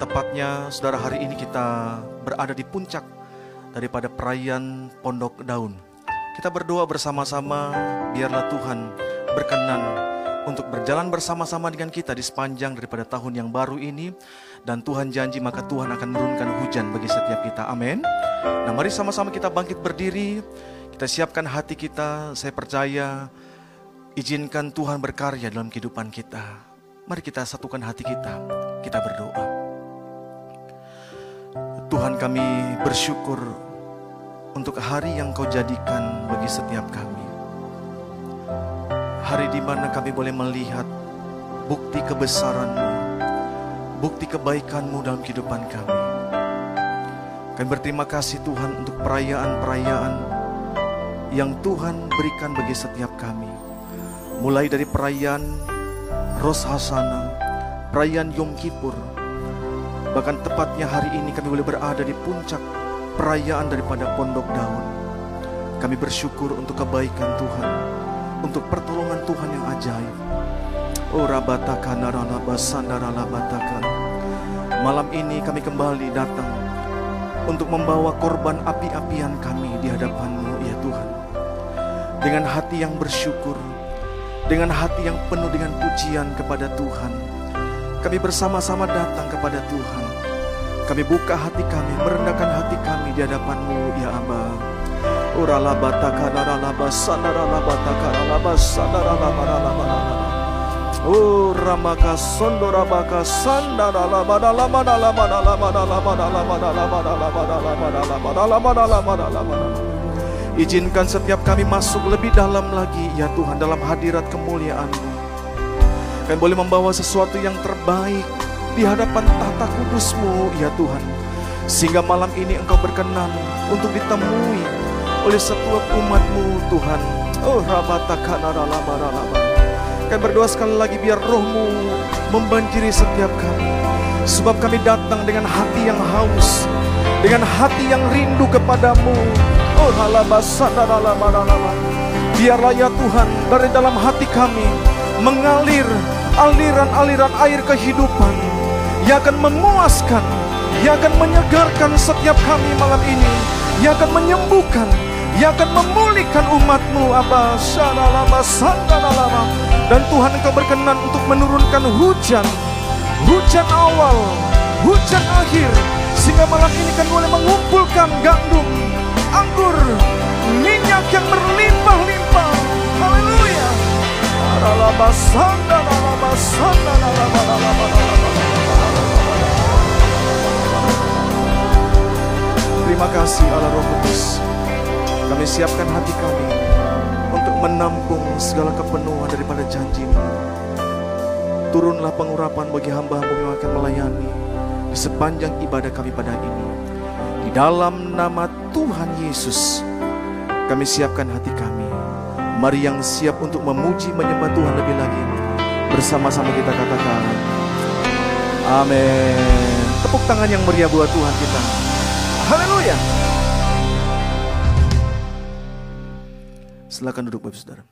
Tepatnya saudara hari ini kita berada di puncak daripada perayaan Pondok Daun. Kita berdoa bersama-sama biarlah Tuhan berkenan untuk berjalan bersama-sama dengan kita di sepanjang daripada tahun yang baru ini dan Tuhan janji maka Tuhan akan menurunkan hujan bagi setiap kita. Amin. Nah, mari sama-sama kita bangkit berdiri. Kita siapkan hati kita. Saya percaya izinkan Tuhan berkarya dalam kehidupan kita. Mari kita satukan hati kita. Kita berdoa. Tuhan kami bersyukur untuk hari yang kau jadikan bagi setiap kami. Hari di mana kami boleh melihat bukti kebesaran-Mu, bukti kebaikan-Mu dalam kehidupan kami. Kami berterima kasih Tuhan untuk perayaan-perayaan yang Tuhan berikan bagi setiap kami. Mulai dari perayaan Ros Hasana, perayaan Yom Kippur, bahkan tepatnya hari ini kami boleh berada di puncak perayaan daripada Pondok Daun. Kami bersyukur untuk kebaikan Tuhan, untuk pertolongan Tuhan yang ajaib. Oh Rabatakan Naralabasandaralabatakan Malam ini kami kembali datang untuk membawa korban api-apian kami di hadapan-Mu ya Tuhan. Dengan hati yang bersyukur, dengan hati yang penuh dengan pujian kepada Tuhan. Kami bersama-sama datang kepada Tuhan. Kami buka hati kami, merendahkan hati kami di hadapan-Mu ya Aba. Uralabataka naralabasandaralabataka naralabasandaralabalalabalala. Oh ramaka sondorabaka Izinkan setiap kami masuk lebih dalam lagi ya Tuhan dalam hadirat kemuliaan-Mu. Kami boleh membawa sesuatu yang terbaik di hadapan tata kudus-Mu ya Tuhan. Sehingga malam ini Engkau berkenan untuk ditemui oleh setiap umat-Mu Tuhan. Oh rabatakana kami berdoa sekali lagi biar rohmu membanjiri setiap kami. Sebab kami datang dengan hati yang haus. Dengan hati yang rindu kepadamu. Oh Biarlah ya Tuhan dari dalam hati kami mengalir aliran-aliran air kehidupan. Yang akan memuaskan, yang akan menyegarkan setiap kami malam ini, yang akan menyembuhkan, yang akan memulihkan umatmu. Abba dan Tuhan engkau berkenan untuk menurunkan hujan. Hujan awal hujan akhir. Sehingga malam ini kan boleh mengumpulkan gandum anggur minyak yang berlimpah-limpah Terima kasih Allah Roh Kudus kami siapkan hati kami untuk menampung segala kepenuhan daripada janjimu. Turunlah pengurapan bagi hamba-hamba yang akan melayani di sepanjang ibadah kami pada ini. Di dalam nama Tuhan Yesus, kami siapkan hati kami. Mari yang siap untuk memuji menyembah Tuhan lebih lagi. Bersama-sama kita katakan, Amin. Tepuk tangan yang meriah buat Tuhan kita. Haleluya. Silakan duduk Bapak Saudara.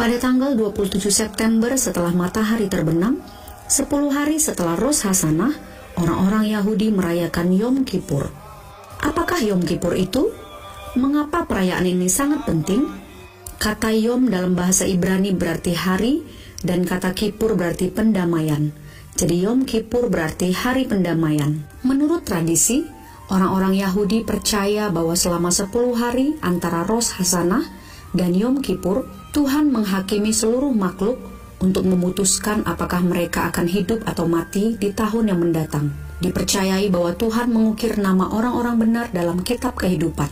Pada tanggal 27 September setelah matahari terbenam, 10 hari setelah Ros Hasanah, orang-orang Yahudi merayakan Yom Kippur. Apakah Yom Kippur itu? Mengapa perayaan ini sangat penting? Kata Yom dalam bahasa Ibrani berarti hari dan kata Kippur berarti pendamaian. Jadi Yom Kippur berarti hari pendamaian. Menurut tradisi, Orang-orang Yahudi percaya bahwa selama 10 hari antara Ros Hasanah dan Yom Kippur, Tuhan menghakimi seluruh makhluk untuk memutuskan apakah mereka akan hidup atau mati di tahun yang mendatang. Dipercayai bahwa Tuhan mengukir nama orang-orang benar dalam kitab kehidupan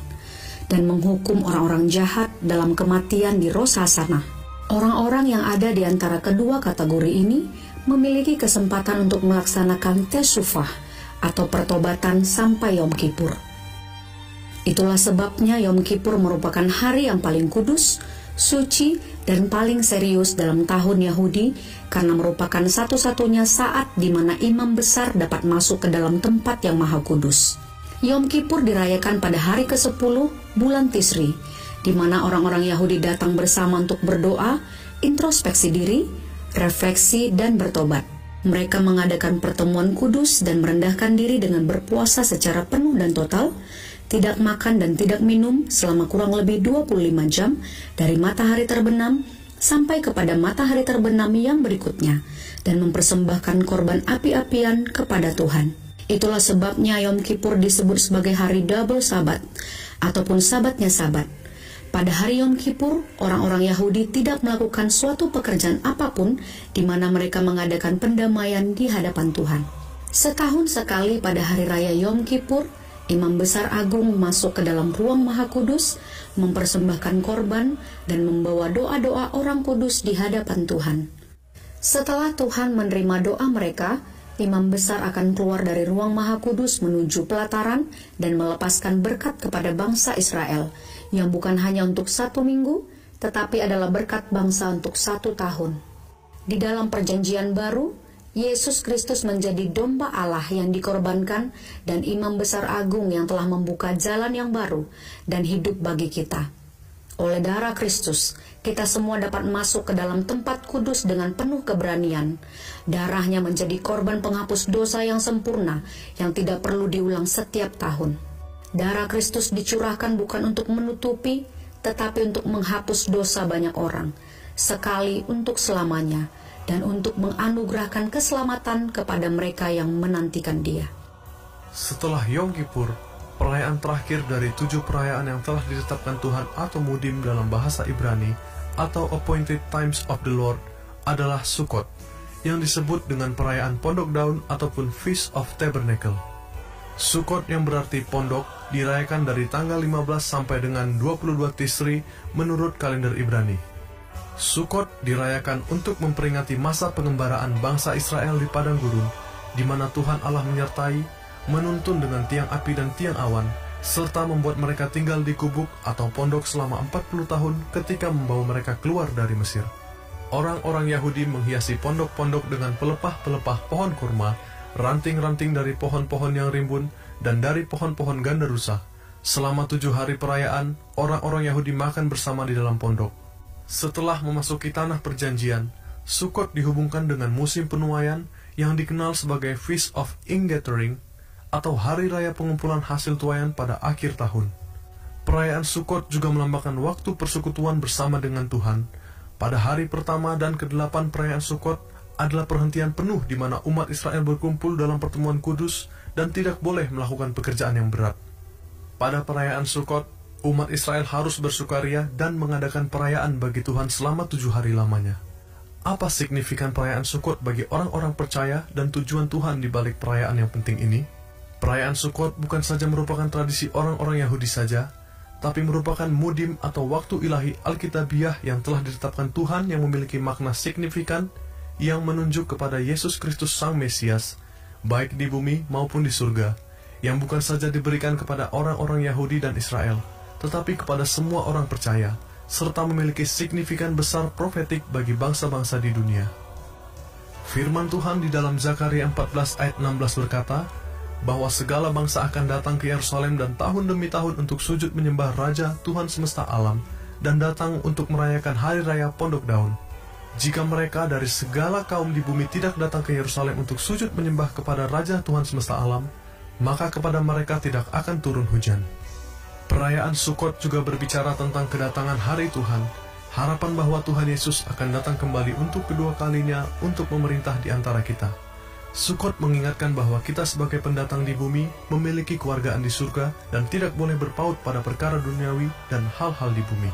dan menghukum orang-orang jahat dalam kematian di Ros Hasanah. Orang-orang yang ada di antara kedua kategori ini memiliki kesempatan untuk melaksanakan tesufah atau pertobatan sampai Yom Kippur. Itulah sebabnya Yom Kippur merupakan hari yang paling kudus, suci, dan paling serius dalam tahun Yahudi karena merupakan satu-satunya saat di mana imam besar dapat masuk ke dalam tempat yang maha kudus. Yom Kippur dirayakan pada hari ke-10 bulan Tisri, di mana orang-orang Yahudi datang bersama untuk berdoa, introspeksi diri, refleksi, dan bertobat. Mereka mengadakan pertemuan kudus dan merendahkan diri dengan berpuasa secara penuh dan total, tidak makan dan tidak minum selama kurang lebih 25 jam dari matahari terbenam sampai kepada matahari terbenam yang berikutnya dan mempersembahkan korban api-apian kepada Tuhan. Itulah sebabnya Yom Kippur disebut sebagai hari double sabat ataupun sabatnya sabat. Pada hari Yom Kippur, orang-orang Yahudi tidak melakukan suatu pekerjaan apa pun di mana mereka mengadakan pendamaian di hadapan Tuhan. Setahun sekali pada hari raya Yom Kippur, Imam Besar Agung masuk ke dalam ruang Maha Kudus, mempersembahkan korban, dan membawa doa-doa orang kudus di hadapan Tuhan. Setelah Tuhan menerima doa mereka, imam besar akan keluar dari ruang maha kudus menuju pelataran dan melepaskan berkat kepada bangsa Israel, yang bukan hanya untuk satu minggu, tetapi adalah berkat bangsa untuk satu tahun. Di dalam perjanjian baru, Yesus Kristus menjadi domba Allah yang dikorbankan dan imam besar agung yang telah membuka jalan yang baru dan hidup bagi kita. Oleh darah Kristus, kita semua dapat masuk ke dalam tempat kudus dengan penuh keberanian. Darahnya menjadi korban penghapus dosa yang sempurna yang tidak perlu diulang setiap tahun. Darah Kristus dicurahkan bukan untuk menutupi, tetapi untuk menghapus dosa banyak orang, sekali untuk selamanya, dan untuk menganugerahkan keselamatan kepada mereka yang menantikan Dia. Setelah Yom Kippur, perayaan terakhir dari tujuh perayaan yang telah ditetapkan Tuhan atau Mudim dalam bahasa Ibrani atau Appointed Times of the Lord adalah Sukkot, yang disebut dengan perayaan Pondok Daun ataupun Feast of Tabernacle. Sukkot yang berarti pondok dirayakan dari tanggal 15 sampai dengan 22 Tisri menurut kalender Ibrani. Sukkot dirayakan untuk memperingati masa pengembaraan bangsa Israel di padang gurun, di mana Tuhan Allah menyertai, menuntun dengan tiang api dan tiang awan, serta membuat mereka tinggal di kubuk atau pondok selama 40 tahun ketika membawa mereka keluar dari Mesir. Orang-orang Yahudi menghiasi pondok-pondok dengan pelepah-pelepah pohon kurma, ranting-ranting dari pohon-pohon yang rimbun, dan dari pohon-pohon ganda rusa. Selama tujuh hari perayaan, orang-orang Yahudi makan bersama di dalam pondok. Setelah memasuki tanah perjanjian, Sukot dihubungkan dengan musim penuaian yang dikenal sebagai Feast of Ingathering atau hari raya pengumpulan hasil tuayan pada akhir tahun. Perayaan Sukot juga melambangkan waktu persekutuan bersama dengan Tuhan. Pada hari pertama dan kedelapan perayaan Sukot adalah perhentian penuh di mana umat Israel berkumpul dalam pertemuan kudus dan tidak boleh melakukan pekerjaan yang berat. Pada perayaan Sukot, umat Israel harus bersukaria dan mengadakan perayaan bagi Tuhan selama tujuh hari lamanya. Apa signifikan perayaan Sukot bagi orang-orang percaya dan tujuan Tuhan di balik perayaan yang penting ini? Perayaan Sukkot bukan saja merupakan tradisi orang-orang Yahudi saja, tapi merupakan mudim atau waktu ilahi Alkitabiah yang telah ditetapkan Tuhan yang memiliki makna signifikan yang menunjuk kepada Yesus Kristus Sang Mesias, baik di bumi maupun di surga, yang bukan saja diberikan kepada orang-orang Yahudi dan Israel, tetapi kepada semua orang percaya, serta memiliki signifikan besar profetik bagi bangsa-bangsa di dunia. Firman Tuhan di dalam Zakaria 14 ayat 16 berkata, bahwa segala bangsa akan datang ke Yerusalem dan tahun demi tahun untuk sujud menyembah Raja Tuhan semesta alam dan datang untuk merayakan hari raya Pondok Daun. Jika mereka dari segala kaum di bumi tidak datang ke Yerusalem untuk sujud menyembah kepada Raja Tuhan semesta alam, maka kepada mereka tidak akan turun hujan. Perayaan Sukot juga berbicara tentang kedatangan hari Tuhan, harapan bahwa Tuhan Yesus akan datang kembali untuk kedua kalinya untuk memerintah di antara kita. Sukot mengingatkan bahwa kita sebagai pendatang di bumi memiliki keluargaan di surga dan tidak boleh berpaut pada perkara duniawi dan hal-hal di bumi.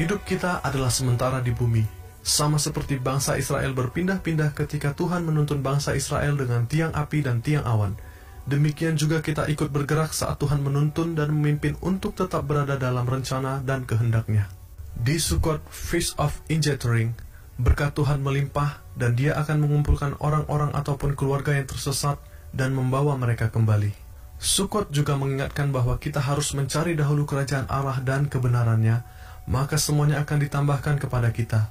Hidup kita adalah sementara di bumi, sama seperti bangsa Israel berpindah-pindah ketika Tuhan menuntun bangsa Israel dengan tiang api dan tiang awan. Demikian juga kita ikut bergerak saat Tuhan menuntun dan memimpin untuk tetap berada dalam rencana dan kehendaknya. Di Sukot Feast of Ingathering, Berkat Tuhan melimpah dan dia akan mengumpulkan orang-orang ataupun keluarga yang tersesat dan membawa mereka kembali. Sukot juga mengingatkan bahwa kita harus mencari dahulu kerajaan Allah dan kebenarannya, maka semuanya akan ditambahkan kepada kita.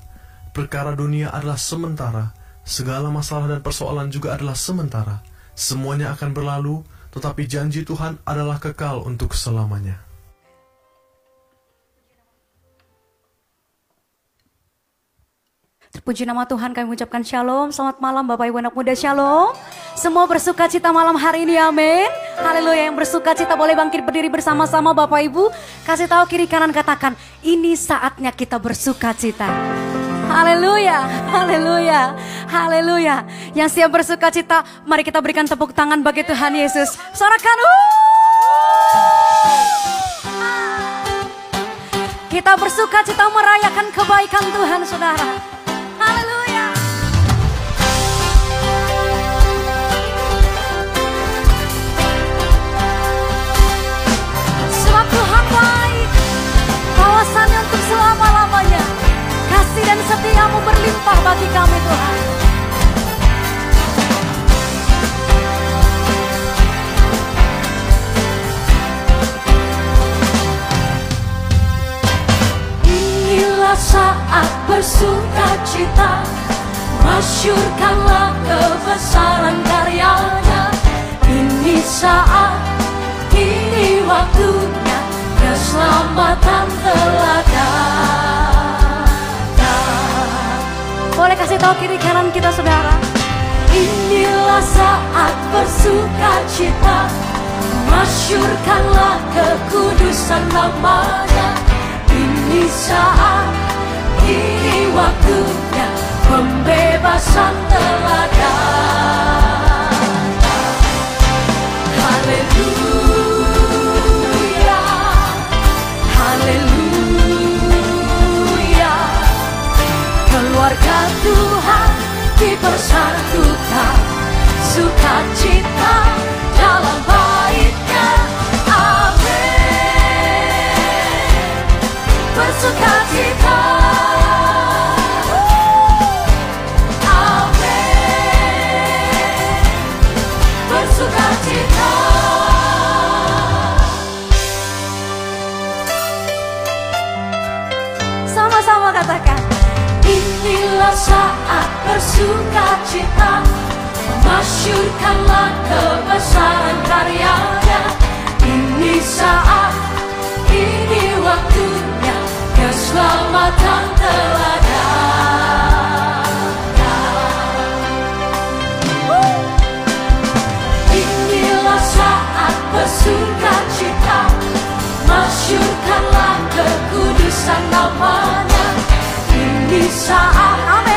Perkara dunia adalah sementara, segala masalah dan persoalan juga adalah sementara. Semuanya akan berlalu, tetapi janji Tuhan adalah kekal untuk selamanya. Puji nama Tuhan kami mengucapkan shalom. Selamat malam Bapak Ibu anak muda shalom. Semua bersuka cita malam hari ini amin. Haleluya yang bersuka cita boleh bangkit berdiri bersama-sama Bapak Ibu. Kasih tahu kiri kanan katakan ini saatnya kita bersuka cita. Haleluya, haleluya, haleluya. Yang siap bersuka cita, mari kita berikan tepuk tangan bagi Tuhan Yesus. Sorakan. Kita bersuka cita merayakan kebaikan Tuhan, saudara. Haleluya. Tuhan baik, kawasannya untuk selama-lamanya. Kasih dan setiamu berlimpah bagi kami Tuhan. Inilah saat bersuka cita Masyurkanlah kebesaran karyanya. Ini saat, ini waktunya. Keselamatan telah datang Boleh kasih tahu kiri kanan kita saudara? Inilah saat bersuka cita. Masyurkanlah kekudusan namanya. Ini saat, ini waktunya. Pembebasan telah datang Haleluya saat bersuka cita Masyurkanlah kebesaran karyanya. Ini saat, ini waktunya Keselamatan telah datang Inilah saat bersuka cita Masyurkanlah kekudusan namanya. Ini saat Amin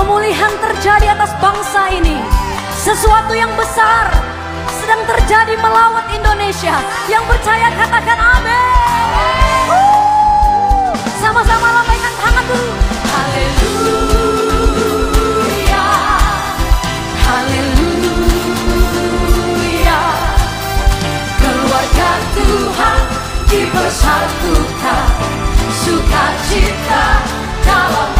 Pemulihan terjadi atas bangsa ini. Sesuatu yang besar sedang terjadi melawat Indonesia. Yang percaya katakan amin. Sama-sama lambaikan tangan dulu Haleluya. Haleluya. Keluarga Tuhan dipersatukan. Sukacita dalam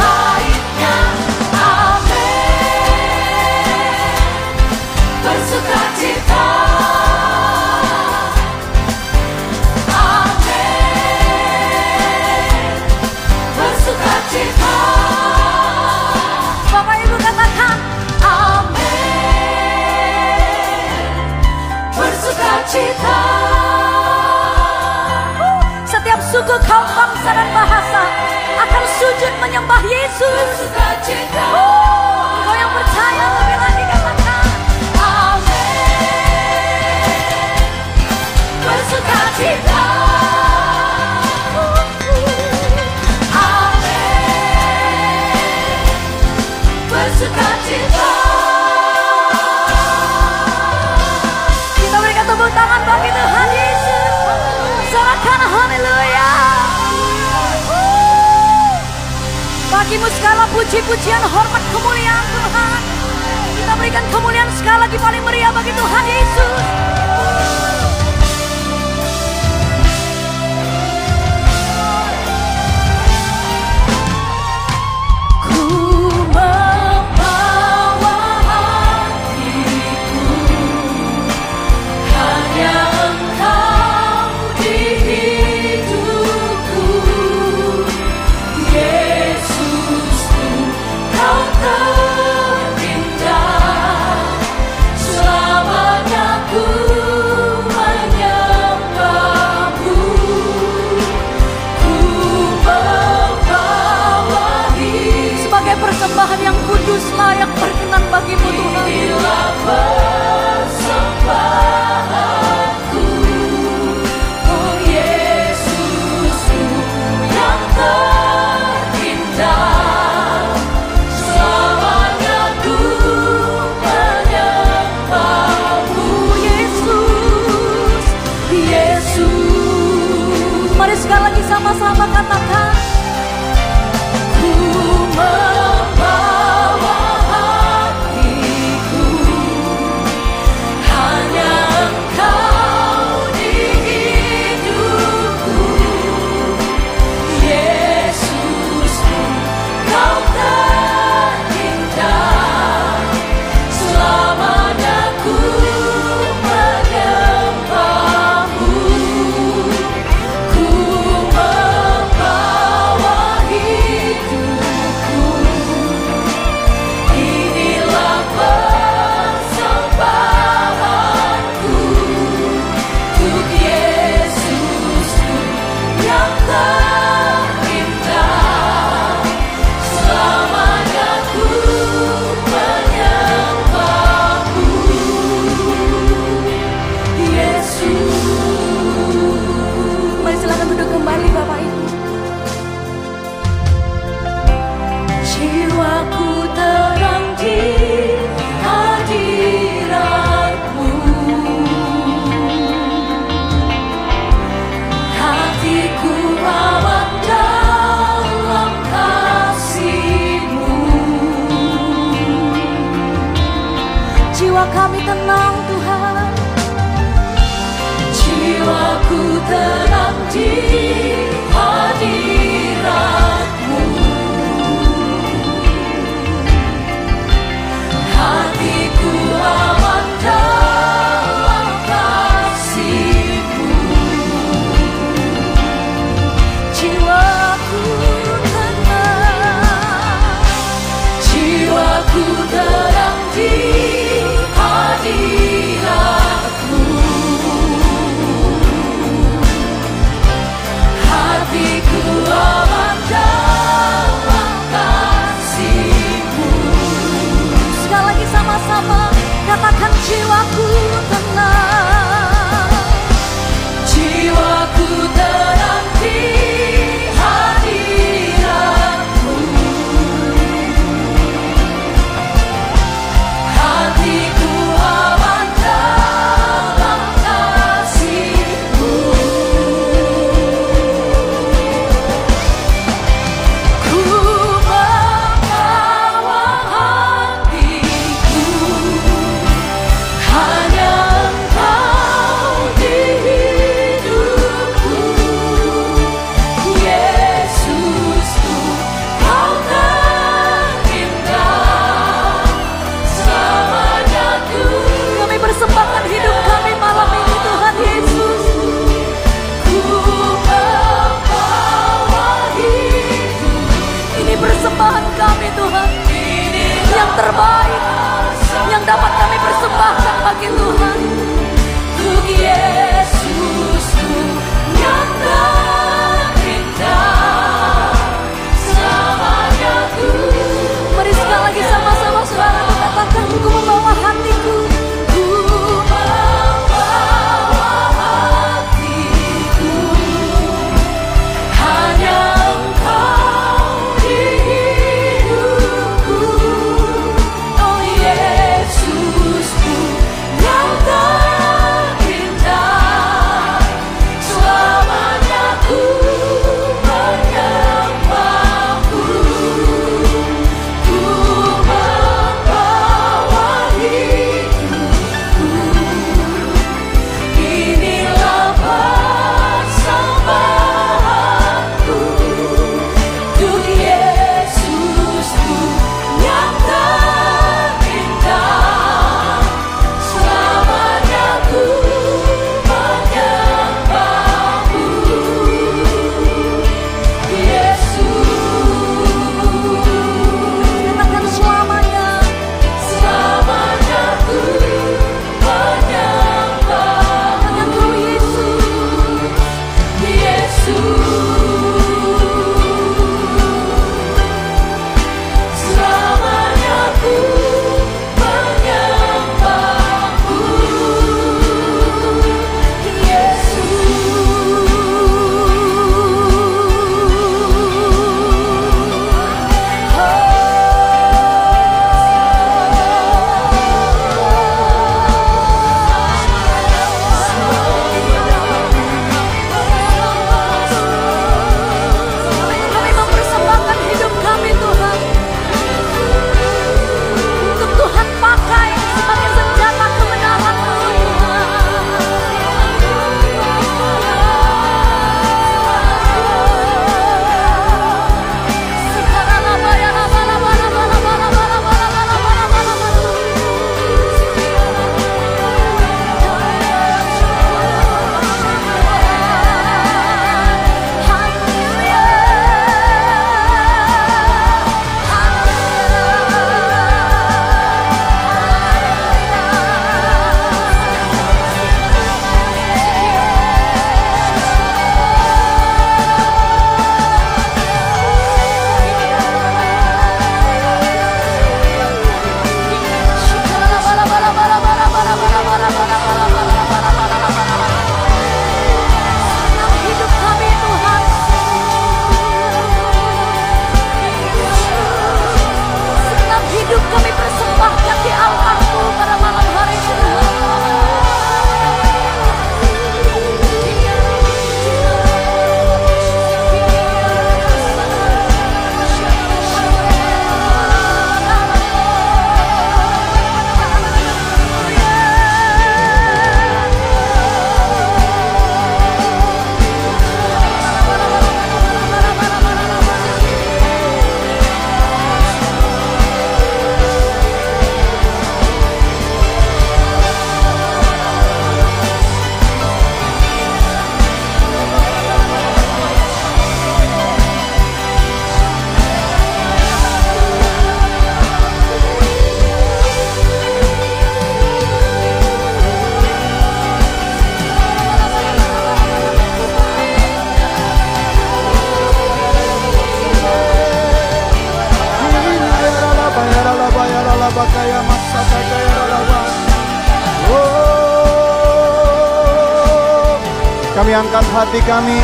kami angkat hati kami,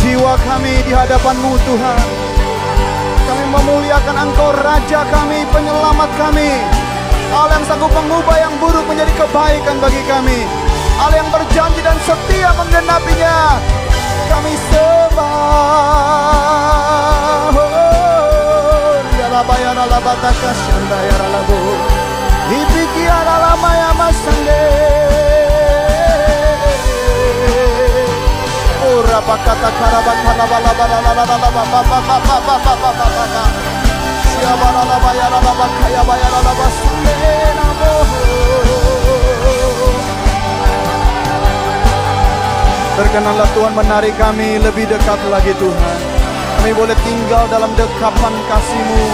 jiwa kami di hadapanmu Tuhan. Kami memuliakan Engkau Raja kami, penyelamat kami. Allah yang sanggup mengubah yang buruk menjadi kebaikan bagi kami. Allah yang berjanji dan setia menggenapinya. Kami sembah. Oh, ya laba ya laba ya ya ya. Ora bakata karaba ya ya. Berkenanlah Tuhan menarik kami lebih dekat lagi Tuhan. Kami boleh tinggal dalam dekapan kasih-Mu,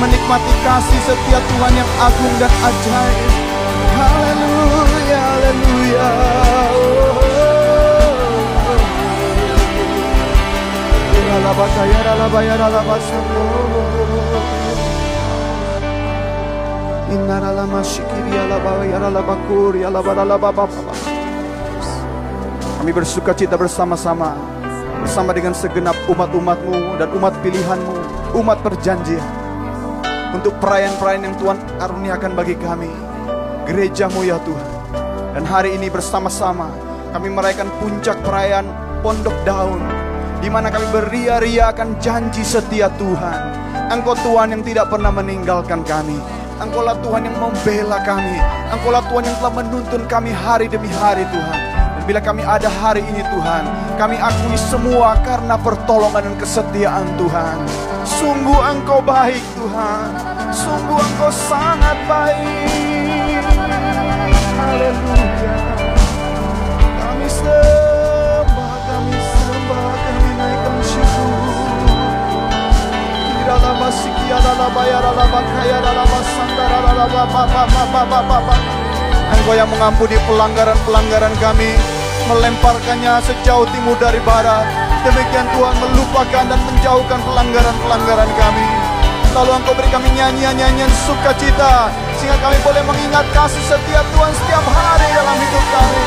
menikmati kasih setiap Tuhan yang agung dan ajaib. Haleluya, haleluya. Kami bersuka cita bersama-sama. Bersama dengan segenap umat-umatmu dan umat pilihanmu Umat perjanjian. Untuk perayaan-perayaan yang Tuhan karuniakan bagi kami Gerejamu ya Tuhan. Dan hari ini bersama-sama Kami merayakan puncak perayaan Pondok Daun di mana kami beria-ria akan janji setia Tuhan. Engkau Tuhan yang tidak pernah meninggalkan kami. Engkaulah Tuhan yang membela kami. Engkaulah Tuhan yang telah menuntun kami hari demi hari Tuhan. Dan bila kami ada hari ini Tuhan Kami akui semua karena pertolongan dan kesetiaan Tuhan. Sungguh Engkau baik Tuhan. Sungguh Engkau sangat baik. Haleluya. Kami sembah, Engkau yang mengampuni pelanggaran-pelanggaran kami, melemparkannya sejauh timur dari barat. Demikian Tuhan melupakan dan menjauhkan pelanggaran-pelanggaran kami. Lalu Engkau beri kami nyanyian-nyanyian sukacita, sehingga kami boleh mengingat kasih setia Tuhan setiap hari dalam hidup kami.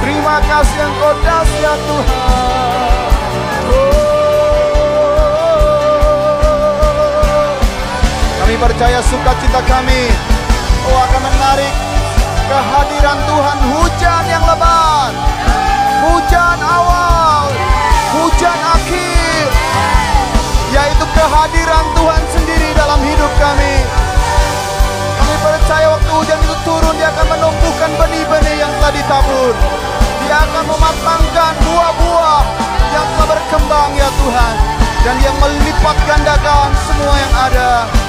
Terima kasih Engkau dahsyat Tuhan. Kami percaya sukacita kami. Oh akan menarik kehadiran Tuhan. Hujan yang lebat. Hujan awal. Hujan akhir. Yaitu kehadiran Tuhan sendiri dalam hidup kami. Kami percaya waktu hujan itu turun Dia akan menumbuhkan benih-benih yang telah ditabur. Dia akan mematangkan buah-buah Yang telah berkembang ya Tuhan. Dan yang melipat gandakan semua yang ada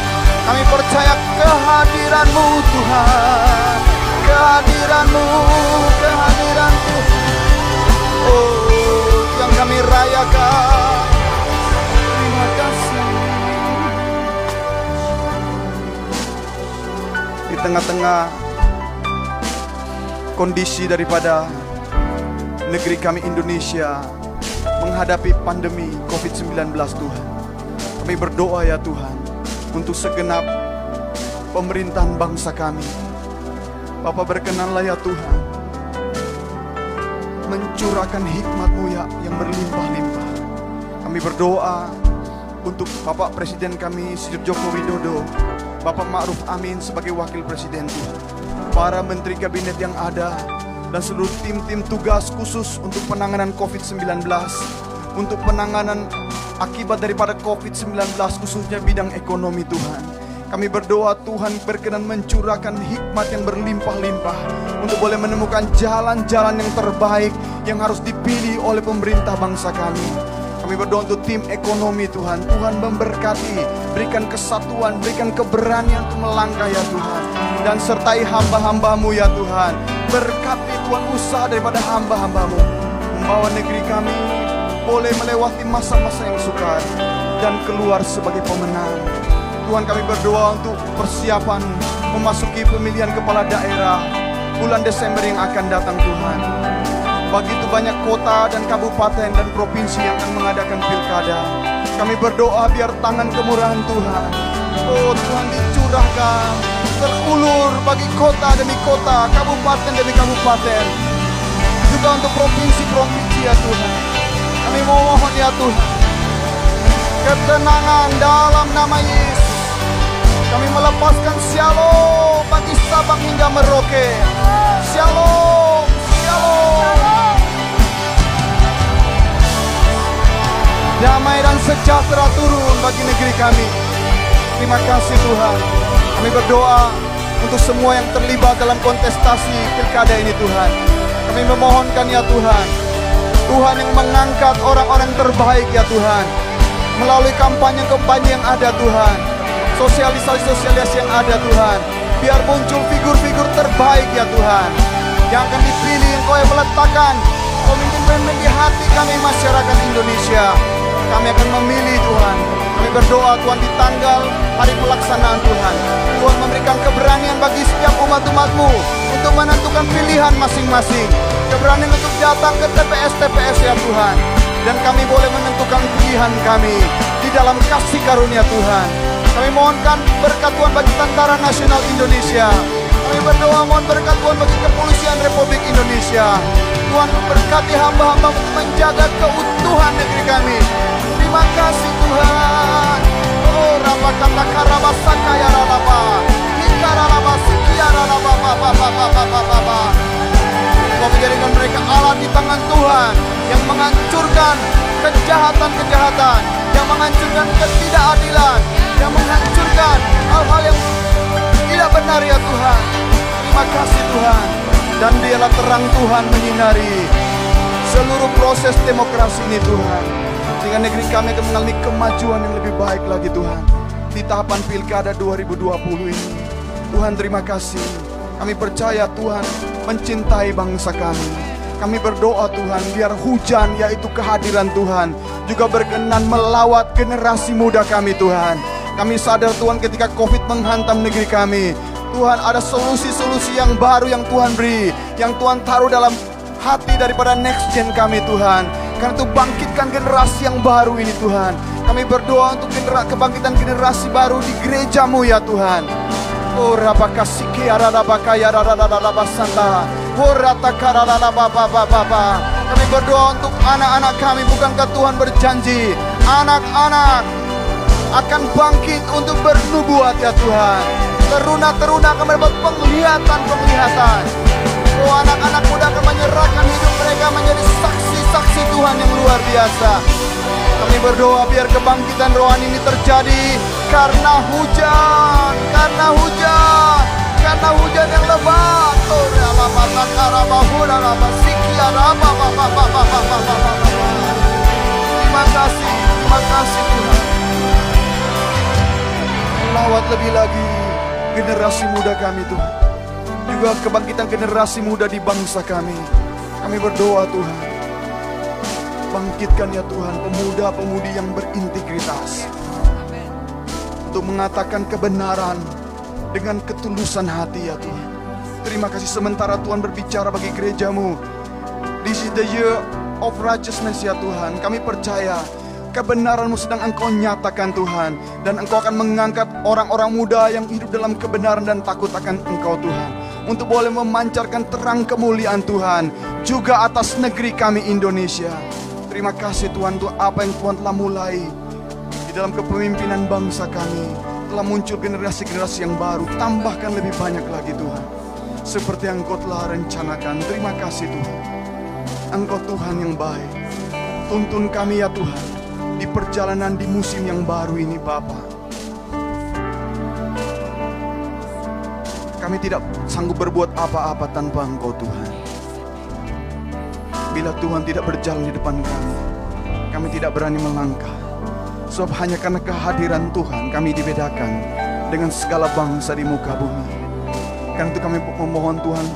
Kami percaya kehadiranmu Tuhan. Kehadiranmu, kehadiranmu Oh, yang kami rayakan. Terima kasih. Di tengah-tengah kondisi daripada negeri kami Indonesia menghadapi pandemi COVID-19 Tuhan. Kami berdoa ya Tuhan untuk segenap pemerintahan bangsa kami. Bapak berkenanlah ya Tuhan mencurahkan hikmat-Mu ya yang berlimpah-limpah. Kami berdoa untuk Bapak Presiden kami Sir Joko Widodo, Bapak Ma'ruf Amin sebagai Wakil Presiden Tuhan. Para Menteri Kabinet yang ada dan seluruh tim-tim tugas khusus untuk penanganan COVID-19, untuk penanganan akibat daripada COVID-19 khususnya bidang ekonomi Tuhan. Kami berdoa Tuhan berkenan mencurahkan hikmat yang berlimpah-limpah untuk boleh menemukan jalan-jalan yang terbaik yang harus dipilih oleh pemerintah bangsa kami. Kami berdoa untuk tim ekonomi Tuhan. Tuhan memberkati, berikan kesatuan, berikan keberanian untuk melangkah ya Tuhan. Dan sertai hamba-hambamu ya Tuhan. Berkati Tuhan usaha daripada hamba-hambamu. Membawa negeri kami boleh melewati masa-masa yang sukar dan keluar sebagai pemenang. Tuhan kami berdoa untuk persiapan memasuki pemilihan kepala daerah bulan Desember yang akan datang Tuhan. Begitu banyak kota dan kabupaten dan provinsi yang akan mengadakan pilkada. Kami berdoa biar tangan kemurahan Tuhan, Oh Tuhan dicurahkan terulur bagi kota demi kota, kabupaten demi kabupaten. Juga untuk provinsi-provinsi ya Tuhan. Kami mohon ya Tuhan. Ketenangan dalam nama Yesus. Kami melepaskan shalom bagi Sabang hingga Merauke. Shalom, shalom. Damai dan sejahtera turun bagi negeri kami. Terima kasih Tuhan. Kami berdoa untuk semua yang terlibat dalam kontestasi pilkada ini Tuhan. Kami memohonkan ya Tuhan. Tuhan yang mengangkat orang-orang terbaik ya Tuhan. Melalui kampanye-kampanye yang ada Tuhan. Sosialisasi-sosialisasi yang ada Tuhan. Biar muncul figur-figur terbaik ya Tuhan. Yang akan dipilih Engkau yang meletakkan pemimpin-pemimpin di hati kami masyarakat Indonesia. Kami akan memilih Tuhan. Kami berdoa Tuhan di tanggal hari pelaksanaan Tuhan. Tuhan memberikan keberanian bagi setiap umat-umatmu untuk menentukan pilihan masing-masing. Keberanian untuk datang ke TPS-TPS ya Tuhan. Dan kami boleh menentukan pilihan kami di dalam kasih karunia Tuhan. Kami mohonkan berkat Tuhan bagi Tentara Nasional Indonesia. Kami berdoa mohon berkat Tuhan bagi Kepolisian Republik Indonesia. Tuhan berkati hamba-hamba untuk menjaga keutuhan negeri kami. Terima kasih Tuhan. Oh, rapa kata karaba sakaya ralaba. Hingga ralaba sikia ralaba ba ba ba ba ba Kau menjadikan mereka alat di tangan Tuhan yang menghancurkan kejahatan-kejahatan, yang menghancurkan ketidakadilan, yang menghancurkan hal-hal yang tidak benar ya Tuhan. Terima kasih Tuhan. Dan biarlah terang Tuhan menyinari seluruh proses demokrasi ini Tuhan. Sehingga negeri kami akan mengalami kemajuan yang lebih baik lagi Tuhan. Di tahapan pilkada 2020 ini. Tuhan terima kasih. Kami percaya Tuhan mencintai bangsa kami. Kami berdoa Tuhan biar hujan yaitu kehadiran Tuhan juga berkenan melawat generasi muda kami Tuhan. Kami sadar Tuhan ketika Covid menghantam negeri kami. Tuhan ada solusi-solusi yang baru yang Tuhan beri. Yang Tuhan taruh dalam hati daripada next gen kami Tuhan. Karena itu bangkitkan generasi yang baru ini Tuhan. Kami berdoa untuk kebangkitan generasi baru di gerejamu ya Tuhan. Oh rabaka siki arabaka ya santa. Oh rataka baba. Kami berdoa untuk anak-anak kami bukankah Tuhan berjanji anak-anak akan bangkit untuk bernubuat ya Tuhan. Teruna-teruna akan mendapat penglihatan-penglihatan. Oh anak-anak muda akan menyerahkan hidup mereka menjadi saksi-saksi Tuhan yang luar biasa. Kami berdoa biar kebangkitan rohani ini terjadi karena hujan, karena hujan, karena hujan yang lebat. Oh, Terima kasih, terima kasih Tuhan. Lawat lebih lagi generasi muda kami Tuhan. Juga kebangkitan generasi muda di bangsa kami. Kami berdoa Tuhan. Bangkitkan ya Tuhan pemuda-pemudi yang berintegritas. Untuk mengatakan kebenaran dengan ketulusan hati ya Tuhan. Terima kasih sementara Tuhan berbicara bagi gerejamu. This is the year of righteousness ya Tuhan. Kami percaya kebenaranmu sedang engkau nyatakan Tuhan. Dan engkau akan mengangkat orang-orang muda yang hidup dalam kebenaran dan takut akan engkau Tuhan. Untuk boleh memancarkan terang kemuliaan Tuhan. Juga atas negeri kami Indonesia. Terima kasih Tuhan untuk apa yang Tuhan telah mulai. Dalam kepemimpinan bangsa kami. Telah muncul generasi-generasi yang baru. Tambahkan lebih banyak lagi Tuhan. Seperti yang engkau telah rencanakan. Terima kasih Tuhan. Engkau Tuhan yang baik. Tuntun kami ya Tuhan di perjalanan di musim yang baru ini Bapa. Kami tidak sanggup berbuat apa-apa tanpa Engkau Tuhan. Bila Tuhan tidak berjalan di depan kami, kami tidak berani melangkah. Sebab hanya karena kehadiran Tuhan kami dibedakan dengan segala bangsa di muka bumi. Karena itu kami memohon Tuhan,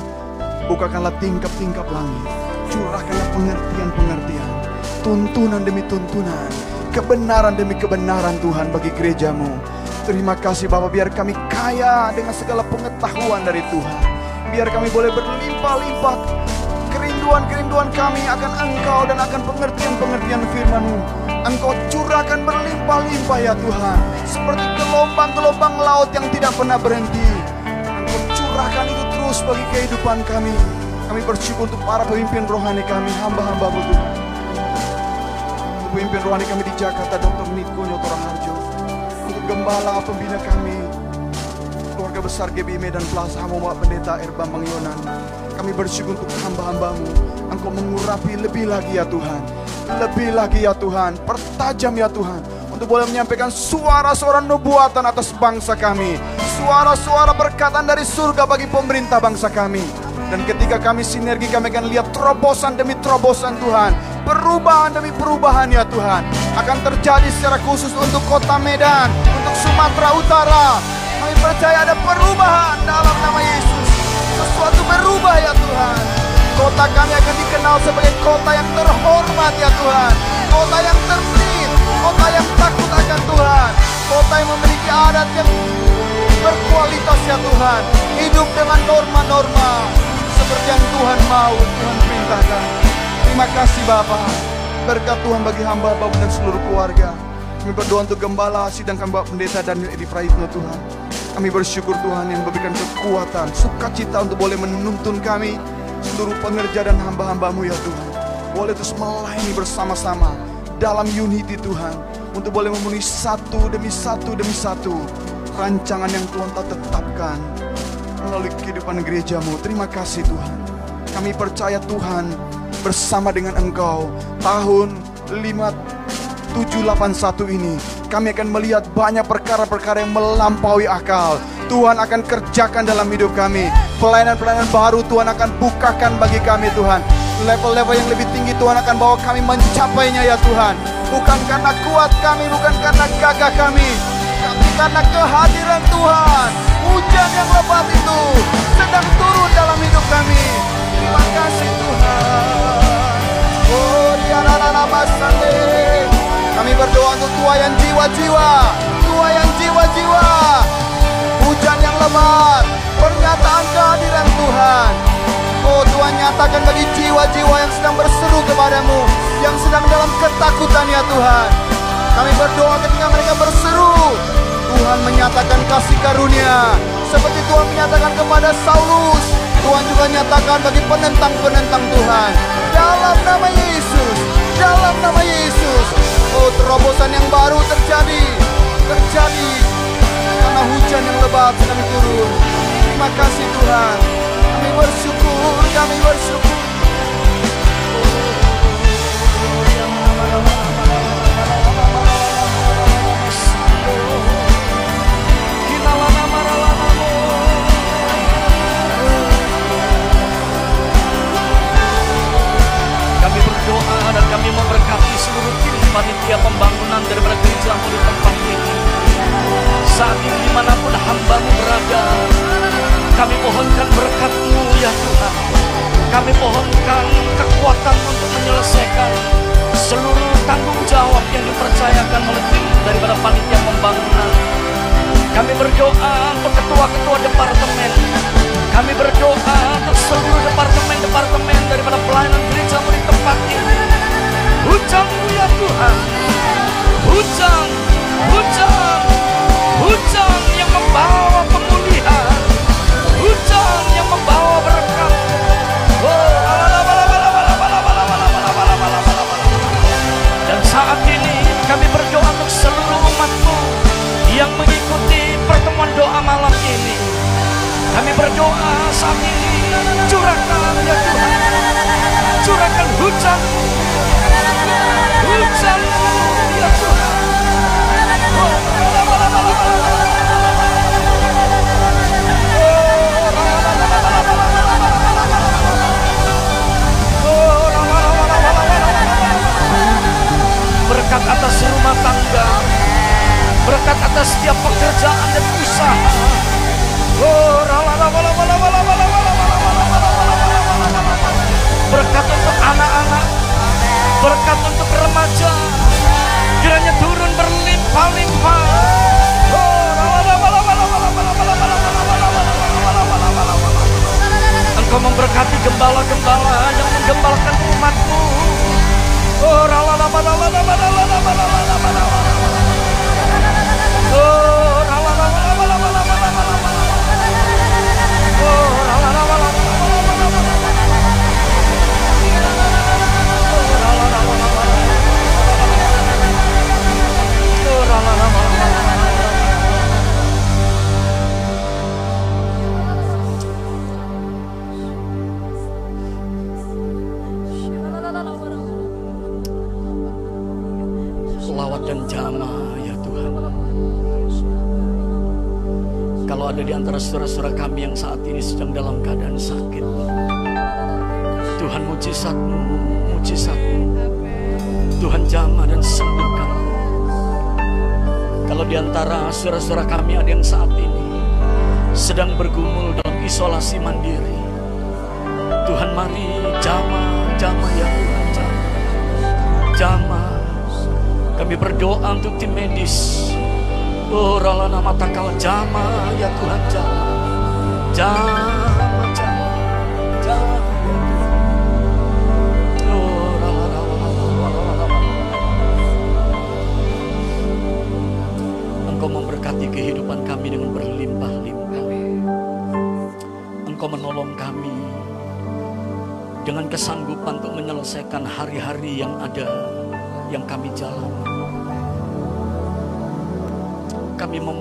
bukakanlah tingkap-tingkap langit, curahkanlah pengertian-pengertian, tuntunan demi tuntunan, kebenaran demi kebenaran Tuhan bagi gerejamu. Terima kasih Bapak biar kami kaya dengan segala pengetahuan dari Tuhan. Biar kami boleh berlimpah-limpah kerinduan-kerinduan kami akan Engkau dan akan pengertian-pengertian firman-Mu Engkau curahkan berlimpah-limpah ya Tuhan. Seperti gelombang-gelombang laut yang tidak pernah berhenti. Engkau curahkan itu terus bagi kehidupan kami. Kami bersyukur untuk para pemimpin rohani kami, hamba-hambamu Tuhan. Pemimpin rohani kami di Jakarta, Dr. Niko Nyotora Harjo. Untuk gembala pembina kami, keluarga besar GBI Medan Plaza Bapak Pendeta R. Bambang Yonan. Kami bersyukur untuk hamba-hambamu. Engkau mengurapi lebih lagi ya Tuhan. Lebih lagi ya Tuhan. Pertajam ya Tuhan. Untuk boleh menyampaikan suara-suara nubuatan atas bangsa kami. Suara-suara berkatan dari surga bagi pemerintah bangsa kami. Dan ketika kami sinergi kami akan lihat terobosan demi terobosan Tuhan. Perubahan demi perubahan ya Tuhan. Akan terjadi secara khusus untuk kota Medan. Untuk Sumatera Utara. Kami percaya ada perubahan dalam nama Yesus. Sesuatu berubah ya Tuhan. Kota kami akan dikenal sebagai kota yang terhormat ya Tuhan. Kota yang tertib. Kota yang takut akan Tuhan. Kota yang memiliki adat yang berkualitas ya Tuhan. Hidup dengan norma-norma. Seperti yang Tuhan mau, Tuhan perintahkan. Terima kasih Bapak. Berkat Tuhan bagi hamba Bapak dan seluruh keluarga. Kami berdoa untuk gembala sidang kami Bapak Pendeta Daniel Edi Praitno Tuhan. Kami bersyukur Tuhan yang memberikan kekuatan, sukacita untuk boleh menuntun kami, seluruh pengerja dan hamba-hambamu ya Tuhan. Boleh terus melayani bersama-sama dalam unity Tuhan. Untuk boleh memenuhi satu demi satu demi satu rancangan yang Tuhan telah tetapkan melalui kehidupan gerejamu. Terima kasih Tuhan. Kami percaya Tuhan bersama dengan Engkau tahun 5781 ini kami akan melihat banyak perkara-perkara yang melampaui akal. Tuhan akan kerjakan dalam hidup kami. Pelayanan-pelayanan baru Tuhan akan bukakan bagi kami Tuhan. Level-level yang lebih tinggi Tuhan akan bawa kami mencapainya ya Tuhan. Bukan karena kuat kami, bukan karena gagah kami. Tapi karena kehadiran Tuhan. Hujan yang lebat itu sedang turun dalam hidup kami. Terima kasih Tuhan. Oh. Kami berdoa untuk tua yang jiwa-jiwa, tua yang jiwa-jiwa. Hujan yang lebat, pernyataan kehadiran Tuhan. Oh Tuhan nyatakan bagi jiwa-jiwa yang sedang berseru kepadamu, yang sedang dalam ketakutan ya Tuhan. Kami berdoa ketika mereka berseru, Tuhan menyatakan kasih karunia. Seperti Tuhan menyatakan kepada Saulus, Tuhan juga nyatakan bagi penentang-penentang Tuhan. Dalam nama Yesus, dalam nama Yesus. Oh terobosan yang baru terjadi, terjadi. Karena hujan yang lebat sedang turun. Terima kasih Tuhan. Kami bersyukur, kami bersyukur. Kami berdoa dan kami memberkati seluruh tim panitia pembangunan daripada gereja di tempat ini. Saat ini di mana pun hambamu berada, kami mohonkan berkatmu ya Tuhan. Kami mohonkan kekuatan untuk menyelesaikan seluruh tanggung jawab yang dipercayakan oleh tim daripada panitia pembangunan. Kami berdoa untuk ketua-ketua departemen. Kami berdoa untuk seluruh departemen-departemen daripada pelayanan gereja di tempat ini. Hujanmu ya Tuhan. Hujan, hujan, hujan yang membawa pemulihan. Hujan yang membawa berkat. Oh, Dan saat ini kami berdoa untuk seluruh umatmu yang mengikuti pertemuan doa malam ini. Kami berdoa saat ini curahkan ya Tuhan. Curahkan hujan.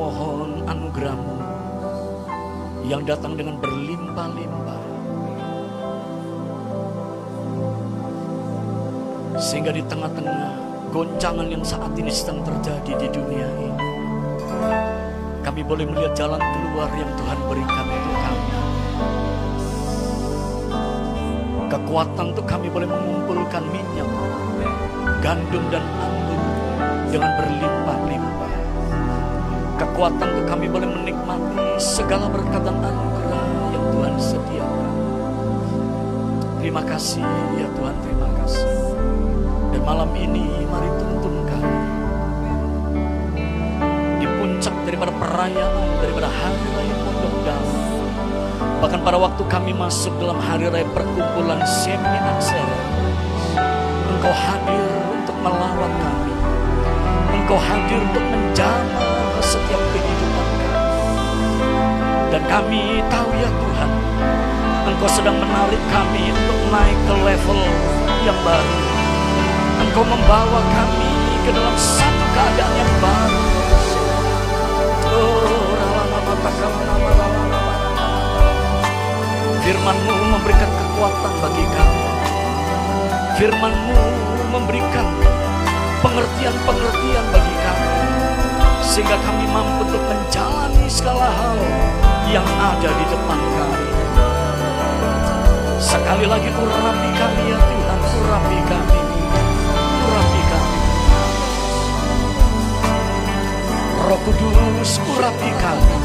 Memohon anugerahmu yang datang dengan berlimpah-limpah. Sehingga di tengah-tengah goncangan yang saat ini sedang terjadi di dunia ini. Kami boleh melihat jalan keluar yang Tuhan berikan untuk kami. Kekuatan untuk kami boleh mengumpulkan minyak, gandum dan anggur dengan berlimpah-limpah. Kekuatan untuk kami boleh menikmati segala berkat dan anugerah yang Tuhan sediakan. Terima kasih ya Tuhan, terima kasih. Dan malam ini mari tuntun kami di puncak daripada perayaan daripada hari raya Pondok Daun. Bahkan pada waktu kami masuk dalam hari raya perkumpulan Semi Aksara, Engkau hadir untuk melawat kami. Engkau hadir untuk menjamah setiap kehidupan kami. Dan kami tahu ya Tuhan, Engkau sedang menarik kami untuk naik ke level yang baru. Engkau membawa kami ke dalam satu keadaan yang baru. Rala-lama. Firman-Mu memberikan kekuatan bagi kami. Firman-Mu memberikan pengertian-pengertian bagi. Sehingga kami mampu untuk menjalani segala hal yang ada di depan kami. Sekali lagi urapi kami ya Tuhan, urapi kami. Urapi kami. Roh Kudus, urapi kami.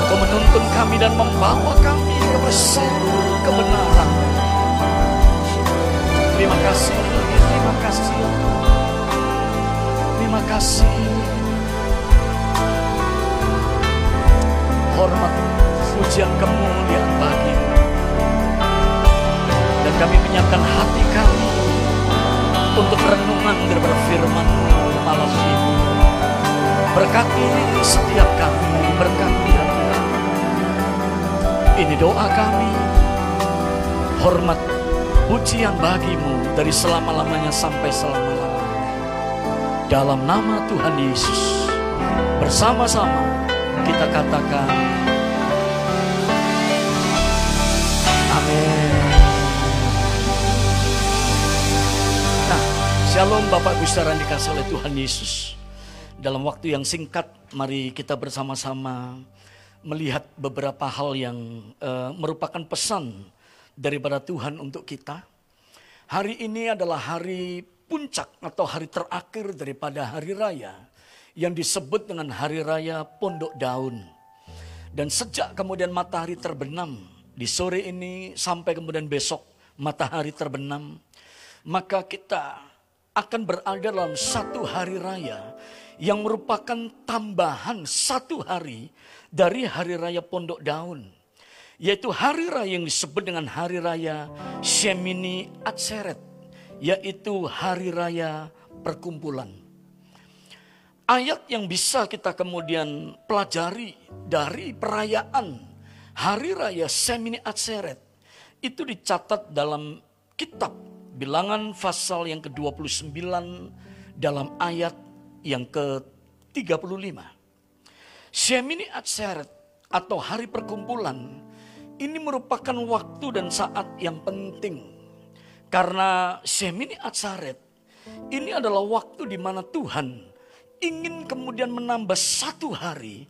Engkau menuntun kami dan membawa kami ke seluruh kebenaran. Terima kasih, terima kasih. Terima kasih. Hormat, pujian kemuliaan bagimu. Dan kami menyiapkan hati kami untuk renungan daripada firman-Mu malam ini. Berkati setiap kami, berkati ya Tuhan. Ini doa kami. Hormat, pujian bagimu dari selama-lamanya sampai selama-lamanya. Dalam nama Tuhan Yesus, bersama-sama kita katakan, Amin. Nah, Shalom Bapak Ibu saudara dikasih oleh Tuhan Yesus. Dalam waktu yang singkat, mari kita bersama-sama melihat beberapa hal yang eh, merupakan pesan daripada Tuhan untuk kita. Hari ini adalah hari puncak atau hari terakhir daripada hari raya yang disebut dengan hari raya Pondok Daun. Dan sejak kemudian matahari terbenam di sore ini sampai kemudian besok matahari terbenam, maka kita akan berada dalam satu hari raya yang merupakan tambahan satu hari dari hari raya Pondok Daun. Yaitu hari raya yang disebut dengan hari raya Shemini Atseret. Yaitu hari raya perkumpulan. Ayat yang bisa kita kemudian pelajari dari perayaan hari raya Shemini Atseret. Itu dicatat dalam kitab bilangan pasal yang ke-29 dalam ayat yang ke-35. Shemini Atseret atau hari perkumpulan ini merupakan waktu dan saat yang penting. Karena Shemini Atseret ini adalah waktu di mana Tuhan ingin kemudian menambah satu hari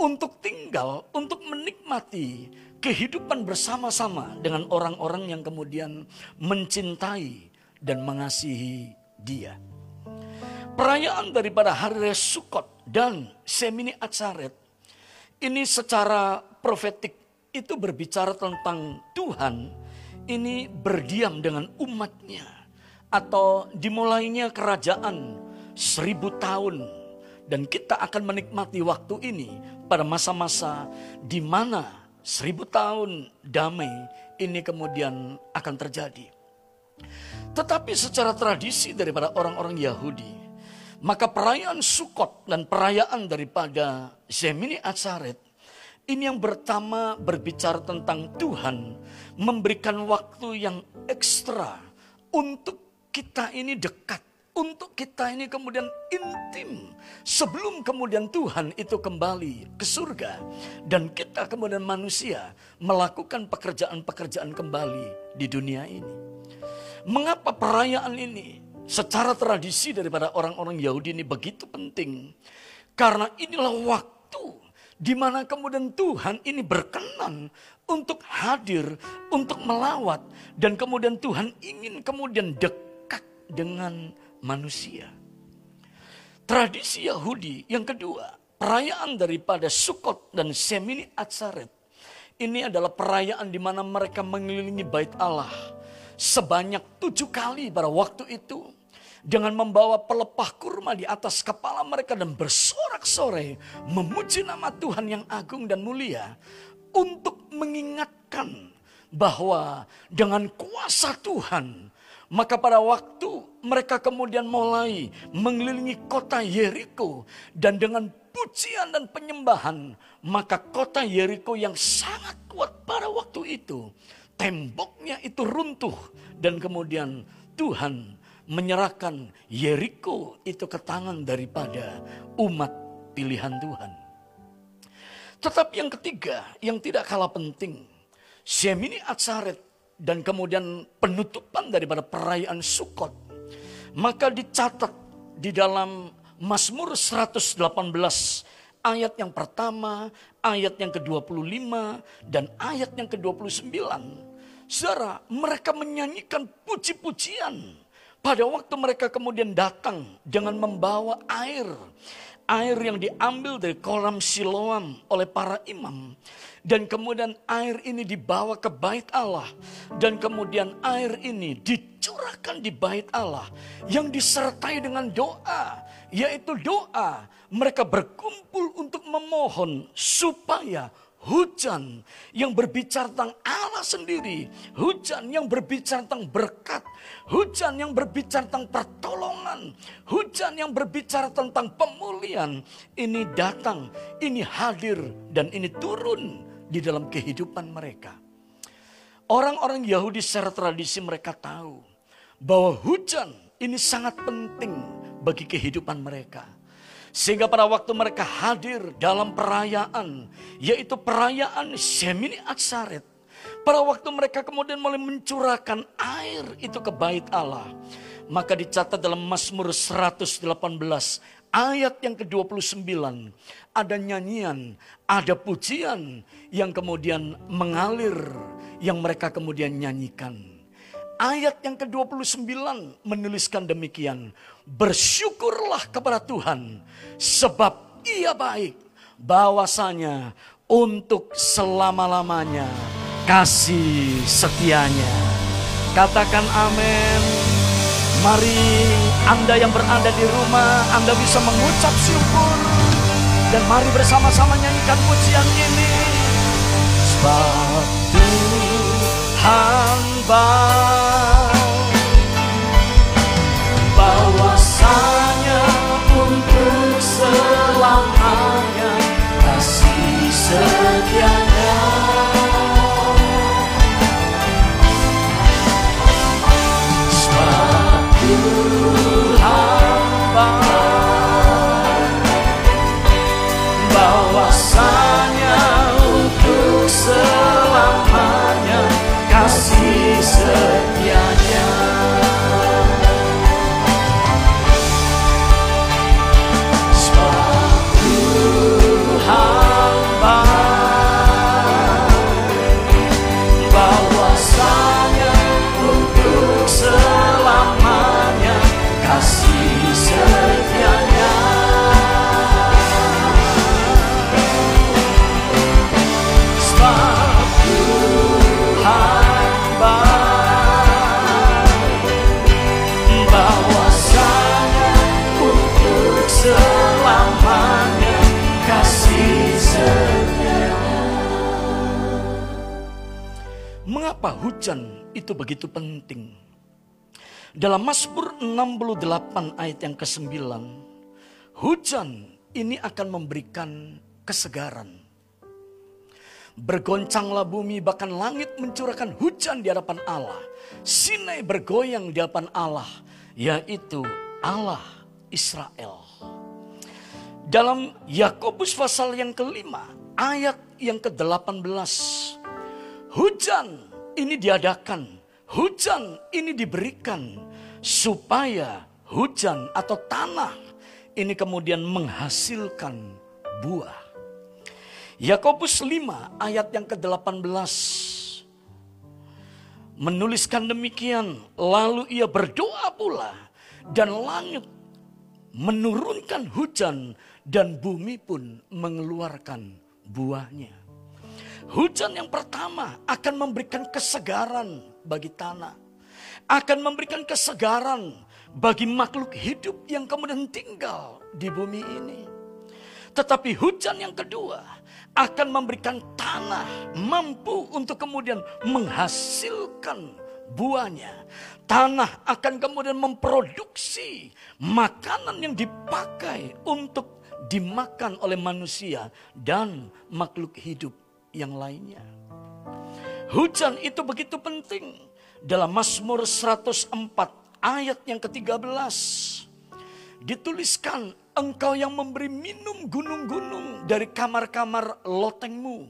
untuk tinggal, untuk menikmati kehidupan bersama-sama dengan orang-orang yang kemudian mencintai dan mengasihi dia. Perayaan daripada Hari Sukot dan Semini Atsaret ini secara profetik itu berbicara tentang Tuhan ini berdiam dengan umatnya atau dimulainya kerajaan seribu tahun dan kita akan menikmati waktu ini pada masa-masa di mana seribu tahun damai ini kemudian akan terjadi. Tetapi secara tradisi daripada orang-orang Yahudi, maka perayaan Sukot dan perayaan daripada Zemini Atsaret ini yang pertama berbicara tentang Tuhan memberikan waktu yang ekstra untuk kita ini dekat untuk kita ini kemudian intim sebelum kemudian Tuhan itu kembali ke surga dan kita kemudian manusia melakukan pekerjaan-pekerjaan kembali di dunia ini. Mengapa perayaan ini secara tradisi daripada orang-orang Yahudi ini begitu penting? Karena inilah waktu di mana kemudian Tuhan ini berkenan untuk hadir, untuk melawat dan kemudian Tuhan ingin kemudian dekat dengan manusia. Tradisi Yahudi yang kedua, perayaan daripada Sukot dan Semini Atsaret. Ini adalah perayaan di mana mereka mengelilingi bait Allah sebanyak tujuh kali pada waktu itu dengan membawa pelepah kurma di atas kepala mereka dan bersorak-sorai memuji nama Tuhan yang agung dan mulia untuk mengingatkan bahwa dengan kuasa Tuhan maka pada waktu mereka kemudian mulai mengelilingi kota Yeriko dan dengan pujian dan penyembahan, maka kota Yeriko yang sangat kuat pada waktu itu, temboknya itu runtuh dan kemudian Tuhan menyerahkan Yeriko itu ke tangan daripada umat pilihan Tuhan. Tetapi yang ketiga, yang tidak kalah penting, Semini Atsaret dan kemudian penutupan daripada perayaan Sukot. Maka dicatat di dalam Mazmur 118 ayat yang pertama, ayat yang ke-25 dan ayat yang ke-29. Saudara, mereka menyanyikan puji-pujian pada waktu mereka kemudian datang dengan membawa air air yang diambil dari kolam Siloam oleh para imam. Dan kemudian air ini dibawa ke bait Allah. Dan kemudian air ini dicurahkan di bait Allah. Yang disertai dengan doa. Yaitu doa mereka berkumpul untuk memohon supaya hujan yang berbicara tentang Allah sendiri, hujan yang berbicara tentang berkat, hujan yang berbicara tentang pertolongan, hujan yang berbicara tentang pemulihan. Ini datang, ini hadir, dan ini turun di dalam kehidupan mereka. Orang-orang Yahudi secara tradisi mereka tahu bahwa hujan ini sangat penting bagi kehidupan mereka. Sehingga pada waktu mereka hadir dalam perayaan, yaitu perayaan Semini Atsaret. Pada waktu mereka kemudian mulai mencurahkan air itu ke bait Allah. Maka dicatat dalam Mazmur 118 ayat yang ke-29. Ada nyanyian, ada pujian yang kemudian mengalir, yang mereka kemudian nyanyikan. Ayat yang ke-29 menuliskan demikian. Bersyukurlah kepada Tuhan sebab ia baik. Bahwasanya untuk selama-lamanya kasih setianya. Katakan amin. Mari Anda yang berada di rumah, Anda bisa mengucap syukur. Dan mari bersama-sama nyanyikan pujian ini. Sebab Tuhan bahwasanya untuk selamanya kasih setianya hujan itu begitu penting. Dalam Mazmur 68 ayat yang ke-9, hujan ini akan memberikan kesegaran. Bergoncanglah bumi bahkan langit mencurahkan hujan di hadapan Allah. Sinai bergoyang di hadapan Allah, yaitu Allah Israel. Dalam Yakobus pasal yang kelima, ayat yang ke-18. Hujan ini diadakan, hujan ini diberikan supaya hujan atau tanah ini kemudian menghasilkan buah. Yakobus 5 ayat yang ke-18 menuliskan demikian, lalu ia berdoa pula dan langit menurunkan hujan dan bumi pun mengeluarkan buahnya. Hujan yang pertama akan memberikan kesegaran bagi tanah, akan memberikan kesegaran bagi makhluk hidup yang kemudian tinggal di bumi ini. Tetapi hujan yang kedua akan memberikan tanah mampu untuk kemudian menghasilkan buahnya. Tanah akan kemudian memproduksi makanan yang dipakai untuk dimakan oleh manusia dan makhluk hidup yang lainnya. Hujan itu begitu penting. Dalam Mazmur 104 ayat yang ke-13 dituliskan engkau yang memberi minum gunung-gunung dari kamar-kamar lotengmu.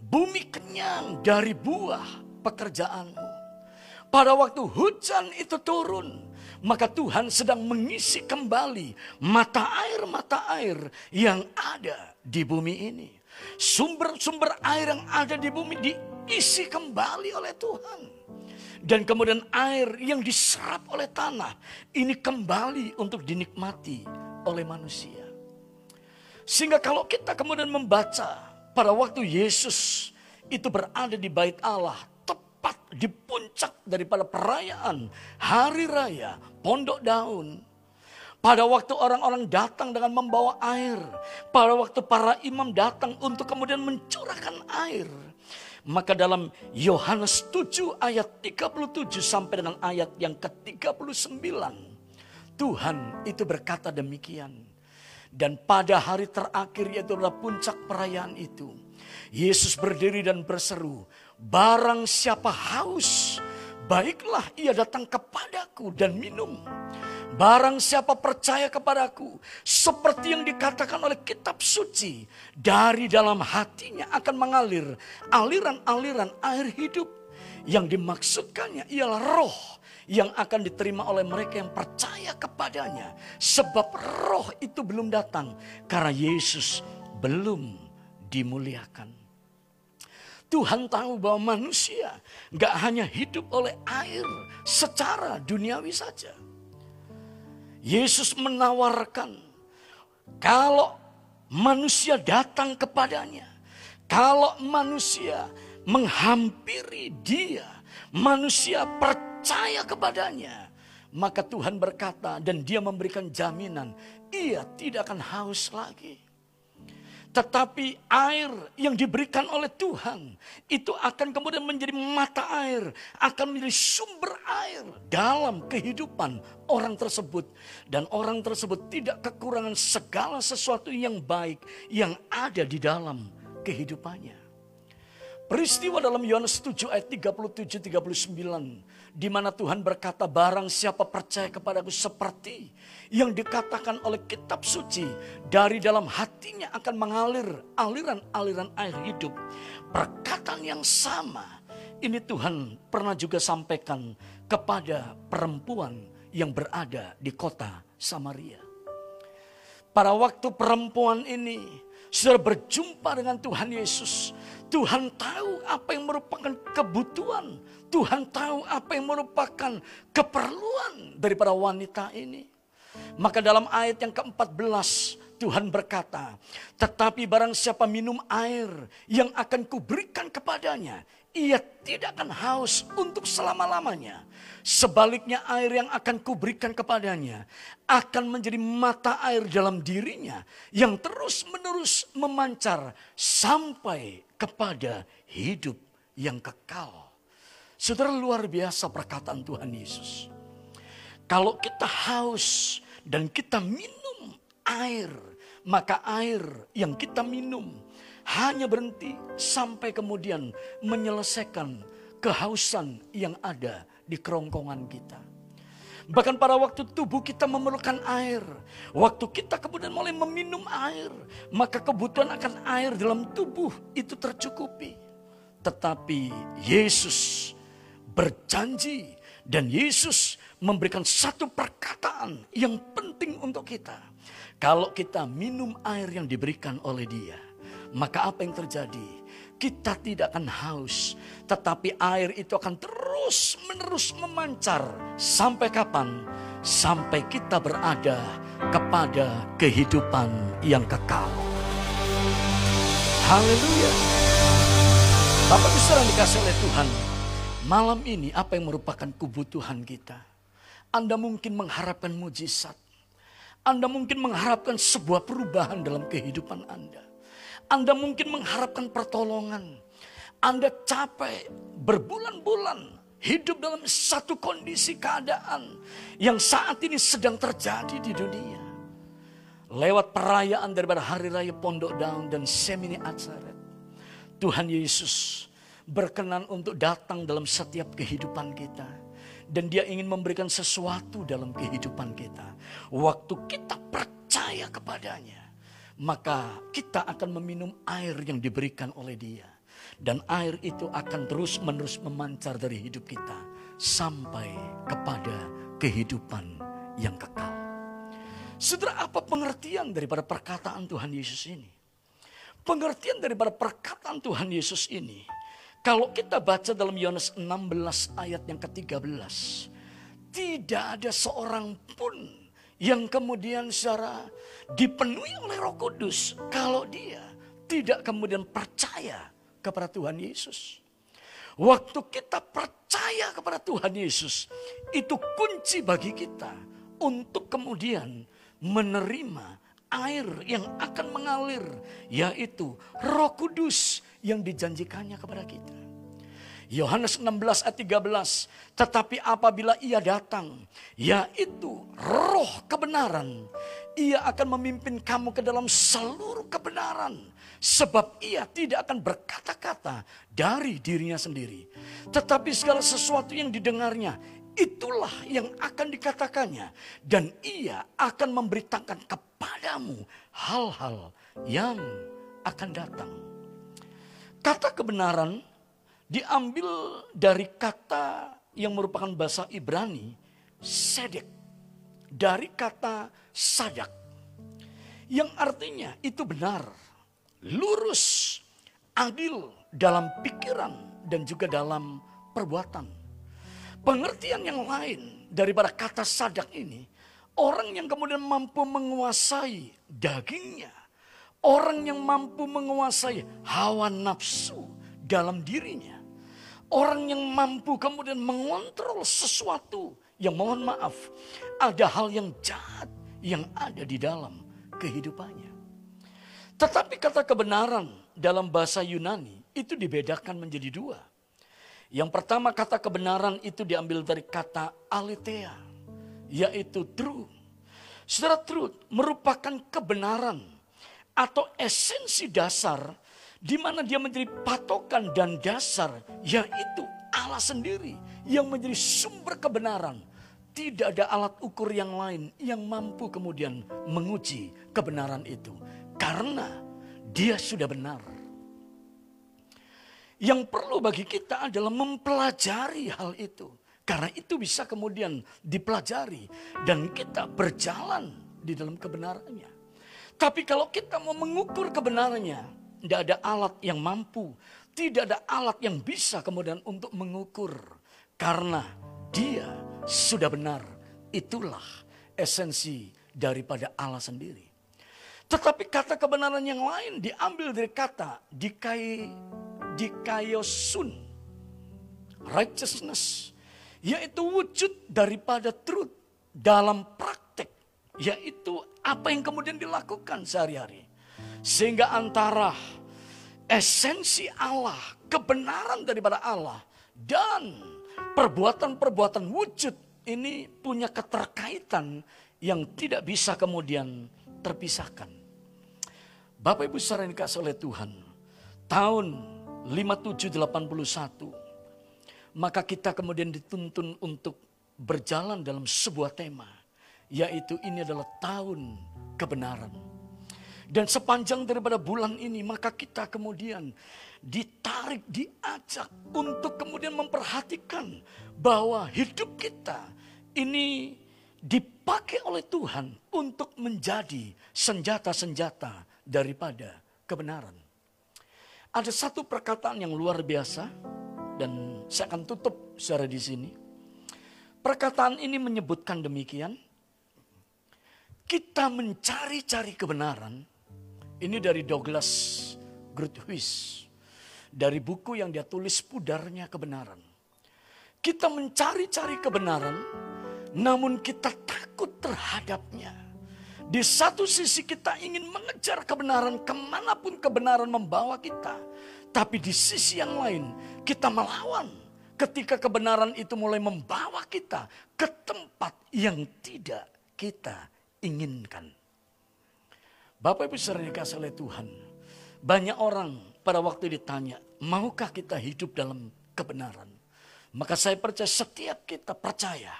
Bumi kenyang dari buah pekerjaanmu. Pada waktu hujan itu turun, maka Tuhan sedang mengisi kembali mata air-mata air yang ada di bumi ini. Sumber-sumber air yang ada di bumi diisi kembali oleh Tuhan. Dan kemudian air yang diserap oleh tanah ini kembali untuk dinikmati oleh manusia. Sehingga kalau kita kemudian membaca pada waktu Yesus itu berada di bait Allah, tepat di puncak daripada perayaan hari raya Pondok Daun. Pada waktu orang-orang datang dengan membawa air, pada waktu para imam datang untuk kemudian mencurahkan air, maka dalam Yohanes 7 ayat 37 sampai dengan ayat yang ke-39, Tuhan itu berkata demikian. Dan pada hari terakhir yaitu adalah puncak perayaan itu, Yesus berdiri dan berseru, Barang siapa haus, baiklah ia datang kepadaku dan minum. Barang siapa percaya kepadaku, seperti yang dikatakan oleh kitab suci, dari dalam hatinya akan mengalir aliran-aliran air hidup. Yang dimaksudkannya ialah roh yang akan diterima oleh mereka yang percaya kepadanya. Sebab roh itu belum datang karena Yesus belum dimuliakan. Tuhan tahu bahwa manusia gak hanya hidup oleh air secara duniawi saja. Yesus menawarkan kalau manusia datang kepadanya, kalau manusia menghampiri dia, manusia percaya kepadanya, maka Tuhan berkata dan dia memberikan jaminan, ia tidak akan haus lagi. Tetapi air yang diberikan oleh Tuhan itu akan kemudian menjadi mata air, akan menjadi sumber air dalam kehidupan orang tersebut. Dan orang tersebut tidak kekurangan segala sesuatu yang baik yang ada di dalam kehidupannya. Peristiwa dalam Yohanes 7 ayat 37-39 di mana Tuhan berkata barang siapa percaya kepadaku seperti yang dikatakan oleh kitab suci dari dalam hatinya akan mengalir aliran-aliran air hidup. Perkataan yang sama ini Tuhan pernah juga sampaikan kepada perempuan yang berada di kota Samaria. Pada waktu perempuan ini sudah berjumpa dengan Tuhan Yesus, Tuhan tahu apa yang merupakan kebutuhan. Tuhan tahu apa yang merupakan keperluan daripada wanita ini. Maka dalam ayat yang ke-14 Tuhan berkata, tetapi barang siapa minum air yang akan kuberikan kepadanya, ia tidak akan haus untuk selama-lamanya. Sebaliknya air yang akan kuberikan kepadanya akan menjadi mata air dalam dirinya yang terus menerus memancar sampai kepada hidup yang kekal. Saudara luar biasa perkataan Tuhan Yesus. Kalau kita haus dan kita minum air, maka air yang kita minum hanya berhenti sampai kemudian menyelesaikan kehausan yang ada di kerongkongan kita. Bahkan pada waktu tubuh kita memerlukan air. Waktu kita kemudian mulai meminum air. Maka kebutuhan akan air dalam tubuh itu tercukupi. Tetapi Yesus berjanji dan Yesus memberikan satu perkataan yang penting untuk kita. Kalau kita minum air yang diberikan oleh dia. Maka apa yang terjadi? Kita tidak akan haus, tetapi air itu akan terus menerus memancar sampai kapan? Sampai kita berada kepada kehidupan yang kekal. Haleluya. Bapak besar yang dikasih oleh Tuhan, malam ini apa yang merupakan kebutuhan kita? Anda mungkin mengharapkan mujizat. Anda mungkin mengharapkan sebuah perubahan dalam kehidupan Anda. Anda mungkin mengharapkan pertolongan. Anda capek berbulan-bulan hidup dalam satu kondisi keadaan yang saat ini sedang terjadi di dunia. Lewat perayaan daripada Hari Raya Pondok Daun dan Semini Atsaret. Tuhan Yesus berkenan untuk datang dalam setiap kehidupan kita. Dan dia ingin memberikan sesuatu dalam kehidupan kita. Waktu kita percaya kepadanya. Maka kita akan meminum air yang diberikan oleh dia. Dan air itu akan terus menerus memancar dari hidup kita. Sampai kepada kehidupan yang kekal. Saudara, apa pengertian daripada perkataan Tuhan Yesus ini? Pengertian daripada perkataan Tuhan Yesus ini, kalau kita baca dalam Yohanes 16 ayat yang ke-13, tidak ada seorang pun yang kemudian secara dipenuhi oleh Roh Kudus kalau dia tidak kemudian percaya kepada Tuhan Yesus. Waktu kita percaya kepada Tuhan Yesus, itu kunci bagi kita untuk kemudian menerima air yang akan mengalir, yaitu Roh Kudus yang dijanjikannya kepada kita. Yohanes 16 ayat 13, tetapi apabila ia datang, yaitu roh kebenaran, ia akan memimpin kamu ke dalam seluruh kebenaran. Sebab ia tidak akan berkata-kata dari dirinya sendiri. Tetapi segala sesuatu yang didengarnya, itulah yang akan dikatakannya. Dan ia akan memberitakan kepadamu hal-hal yang akan datang. Kata kebenaran diambil dari kata yang merupakan bahasa Ibrani, sedek. Dari kata sadak. Yang artinya itu benar, lurus, adil dalam pikiran dan juga dalam perbuatan. Pengertian yang lain daripada kata sadak ini, orang yang kemudian mampu menguasai dagingnya, orang yang mampu menguasai hawa nafsu dalam dirinya, orang yang mampu kemudian mengontrol sesuatu yang mohon maaf, ada hal yang jahat yang ada di dalam kehidupannya. Tetapi kata kebenaran dalam bahasa Yunani itu dibedakan menjadi dua. Yang pertama kata kebenaran itu diambil dari kata aletheia, yaitu true. Saudara truth merupakan kebenaran atau esensi dasar di mana dia menjadi patokan dan dasar yaitu Allah sendiri yang menjadi sumber kebenaran tidak ada alat ukur yang lain yang mampu kemudian menguji kebenaran itu. Karena dia sudah benar. Yang perlu bagi kita adalah mempelajari hal itu. Karena itu bisa kemudian dipelajari. Dan kita berjalan di dalam kebenarannya. Tapi kalau kita mau mengukur kebenarannya, tidak ada alat yang mampu. Tidak ada alat yang bisa kemudian untuk mengukur. Karena dia sudah benar. Itulah esensi daripada Allah sendiri. Tetapi kata kebenaran yang lain diambil dari kata dikai, dikayosun. Righteousness. Yaitu wujud daripada truth dalam praktek. Yaitu apa yang kemudian dilakukan sehari-hari. Sehingga antara esensi Allah, kebenaran daripada Allah dan perbuatan-perbuatan wujud ini punya keterkaitan yang tidak bisa kemudian terpisahkan. Bapak Ibu saudara yang dikasih oleh Tuhan, tahun 5781, maka kita kemudian dituntun untuk berjalan dalam sebuah tema, yaitu ini adalah tahun kebenaran. Dan sepanjang daripada bulan ini, maka kita kemudian ditarik, diajak untuk kemudian memperhatikan bahwa hidup kita ini dipakai oleh Tuhan untuk menjadi senjata-senjata daripada kebenaran. Ada satu perkataan yang luar biasa dan saya akan tutup secara di sini. Perkataan ini menyebutkan demikian. Kita mencari-cari kebenaran ini dari Douglas Groothuis. Dari buku yang dia tulis Pudarnya Kebenaran. Kita mencari-cari kebenaran, namun kita takut terhadapnya. Di satu sisi kita ingin mengejar kebenaran ke mana pun kebenaran membawa kita. Tapi di sisi yang lain kita melawan ketika kebenaran itu mulai membawa kita ke tempat yang tidak kita inginkan. Bapak Ibu sering dikasih oleh Tuhan. Banyak orang pada waktu ditanya, maukah kita hidup dalam kebenaran? Maka saya percaya setiap kita percaya,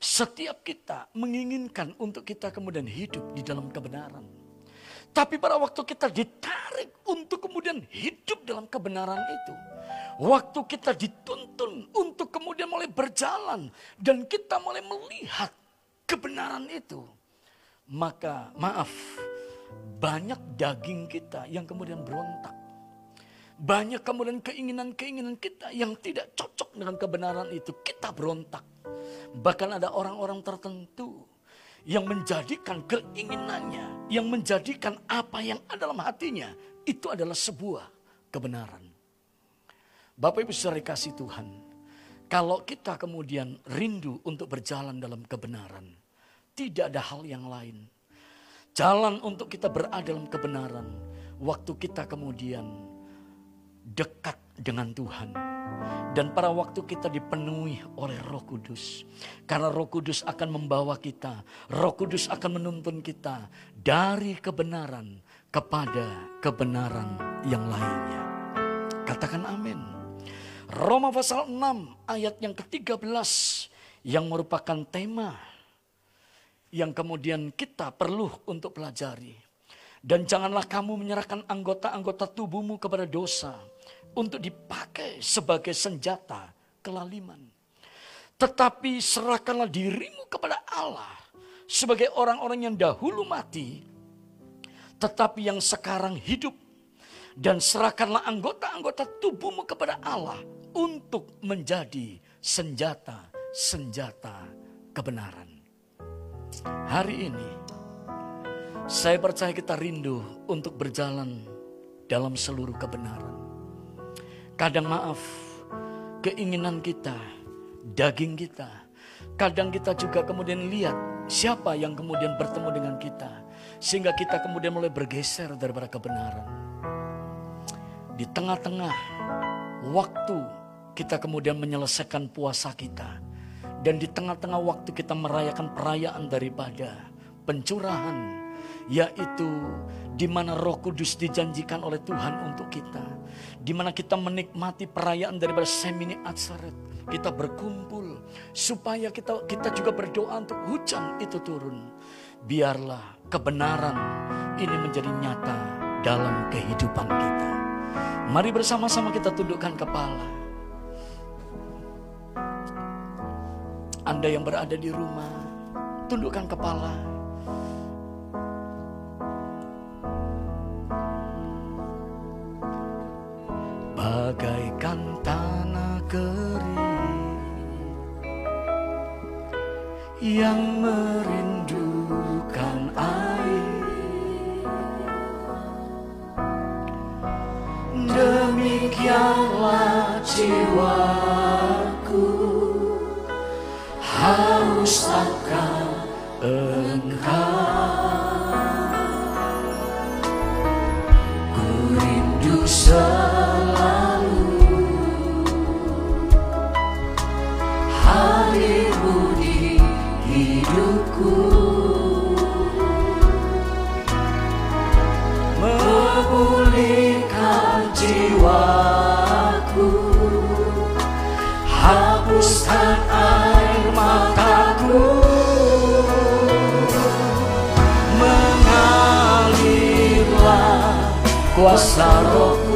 setiap kita menginginkan untuk kita kemudian hidup di dalam kebenaran. Tapi pada waktu kita ditarik untuk kemudian hidup dalam kebenaran itu. Waktu kita dituntun untuk kemudian mulai berjalan. Dan kita mulai melihat kebenaran itu. Maka maaf, banyak daging kita yang kemudian berontak. Banyak kemudian keinginan-keinginan kita yang tidak cocok dengan kebenaran itu. Kita berontak. Bahkan ada orang-orang tertentu yang menjadikan keinginannya, yang menjadikan apa yang ada dalam hatinya, itu adalah sebuah kebenaran. Bapak Ibu saudara kasih Tuhan, kalau kita kemudian rindu untuk berjalan dalam kebenaran, tidak ada hal yang lain Jalan untuk kita berada dalam kebenaran. Waktu kita kemudian dekat dengan Tuhan. Dan pada waktu kita dipenuhi oleh roh kudus. Karena roh kudus akan membawa kita. Roh kudus akan menuntun kita dari kebenaran kepada kebenaran yang lainnya. Katakan amin. Roma pasal 6 ayat yang ke-13 yang merupakan tema yang kemudian kita perlu untuk pelajari. Dan janganlah kamu menyerahkan anggota-anggota tubuhmu kepada dosa untuk dipakai sebagai senjata kelaliman. Tetapi serahkanlah dirimu kepada Allah sebagai orang-orang yang dahulu mati, tetapi yang sekarang hidup. Dan serahkanlah anggota-anggota tubuhmu kepada Allah untuk menjadi senjata-senjata kebenaran. Hari ini saya percaya kita rindu untuk berjalan dalam seluruh kebenaran. Kadang maaf, keinginan kita, daging kita, kadang kita juga kemudian lihat siapa yang kemudian bertemu dengan kita. Sehingga kita kemudian mulai bergeser daripada kebenaran. Di tengah-tengah waktu kita kemudian menyelesaikan puasa kita dan di tengah-tengah waktu kita merayakan perayaan daripada pencurahan, yaitu di mana Roh Kudus dijanjikan oleh Tuhan untuk kita, di mana kita menikmati perayaan daripada Semini Atsaret, kita berkumpul supaya kita kita juga berdoa untuk hujan itu turun. Biarlah kebenaran ini menjadi nyata dalam kehidupan kita. Mari bersama-sama kita tundukkan kepala. Anda yang berada di rumah, tundukkan kepala. Bagaikan tanah kering yang merindukan air. Demikianlah jiwaku haus akan engkau. Ku rindu selalu. Hadirmu di hidupku. Memulihkan jiwa. Sorrow.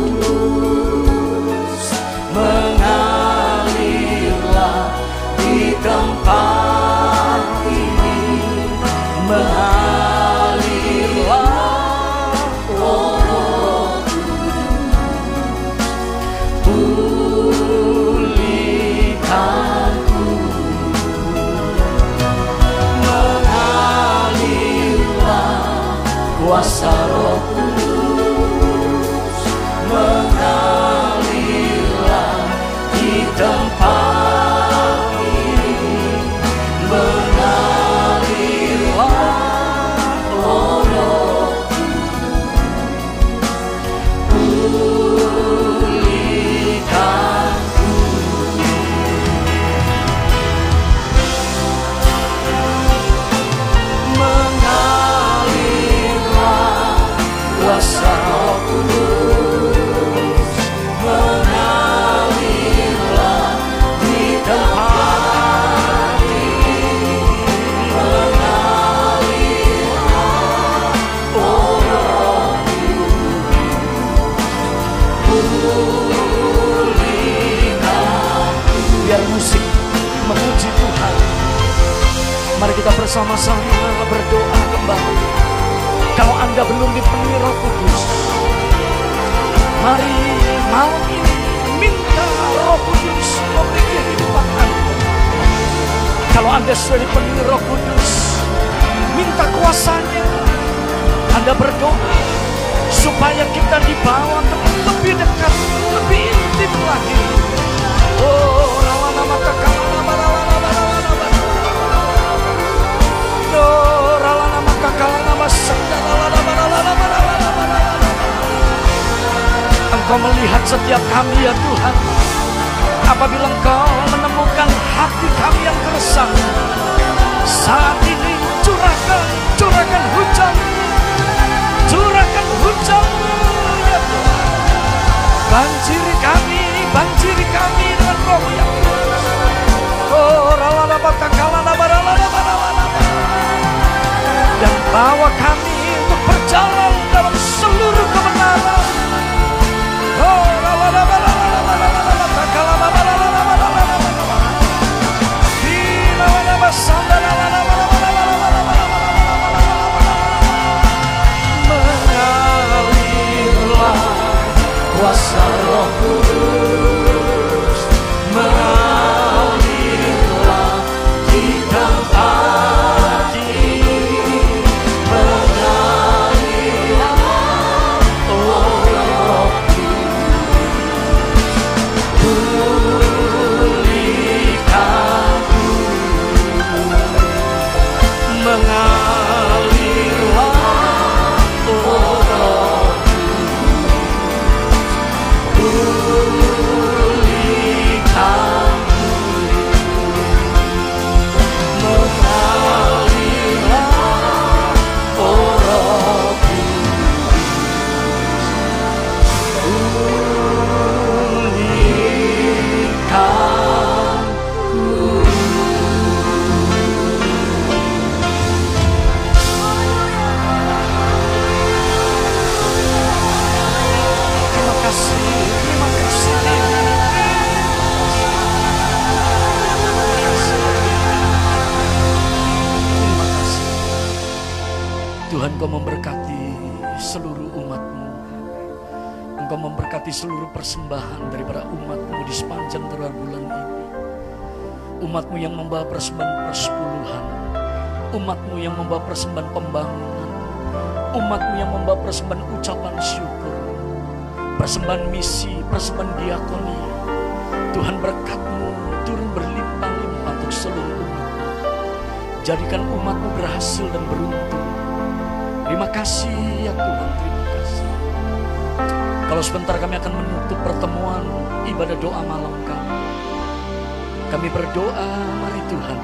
Berdoa, mari Tuhan,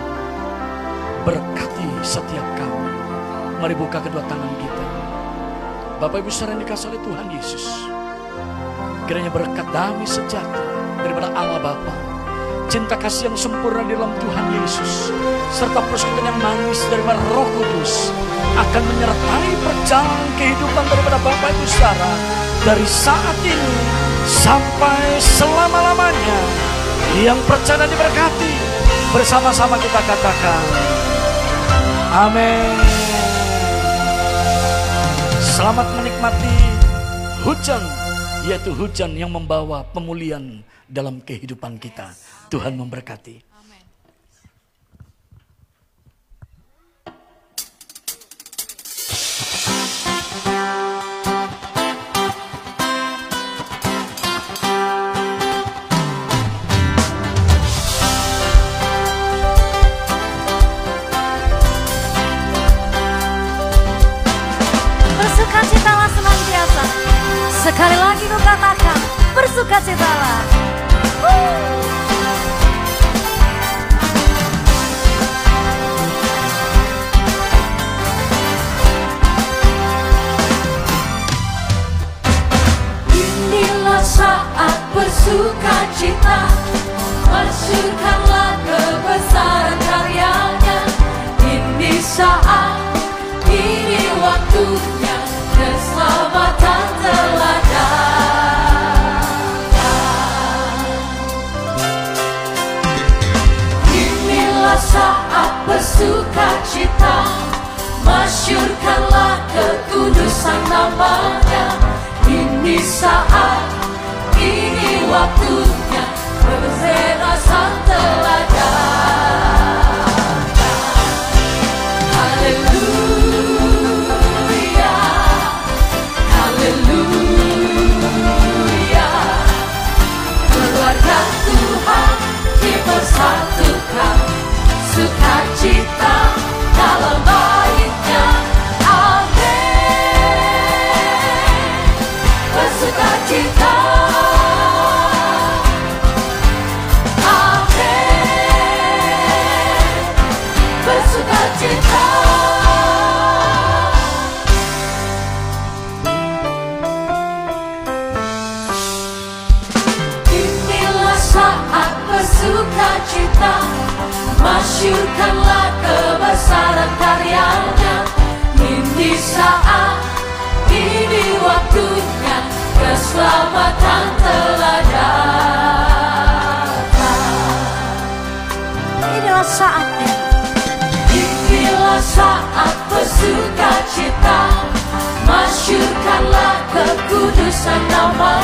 berkati setiap kami. Mari buka kedua tangan kita. Bapak Ibu saudara yang dikasih oleh Tuhan Yesus. Kiranya berkat damai sejahtera daripada Allah Bapa, cinta kasih yang sempurna di dalam Tuhan Yesus, serta persekutuan yang manis daripada Roh Kudus akan menyertai perjalanan kehidupan daripada Bapak Ibu Saudara dari saat ini sampai selama-lamanya. Yang percaya diberkati bersama-sama kita katakan Amin. Selamat menikmati hujan, yaitu hujan yang membawa pemulihan dalam kehidupan kita. Tuhan memberkati. Kekudusan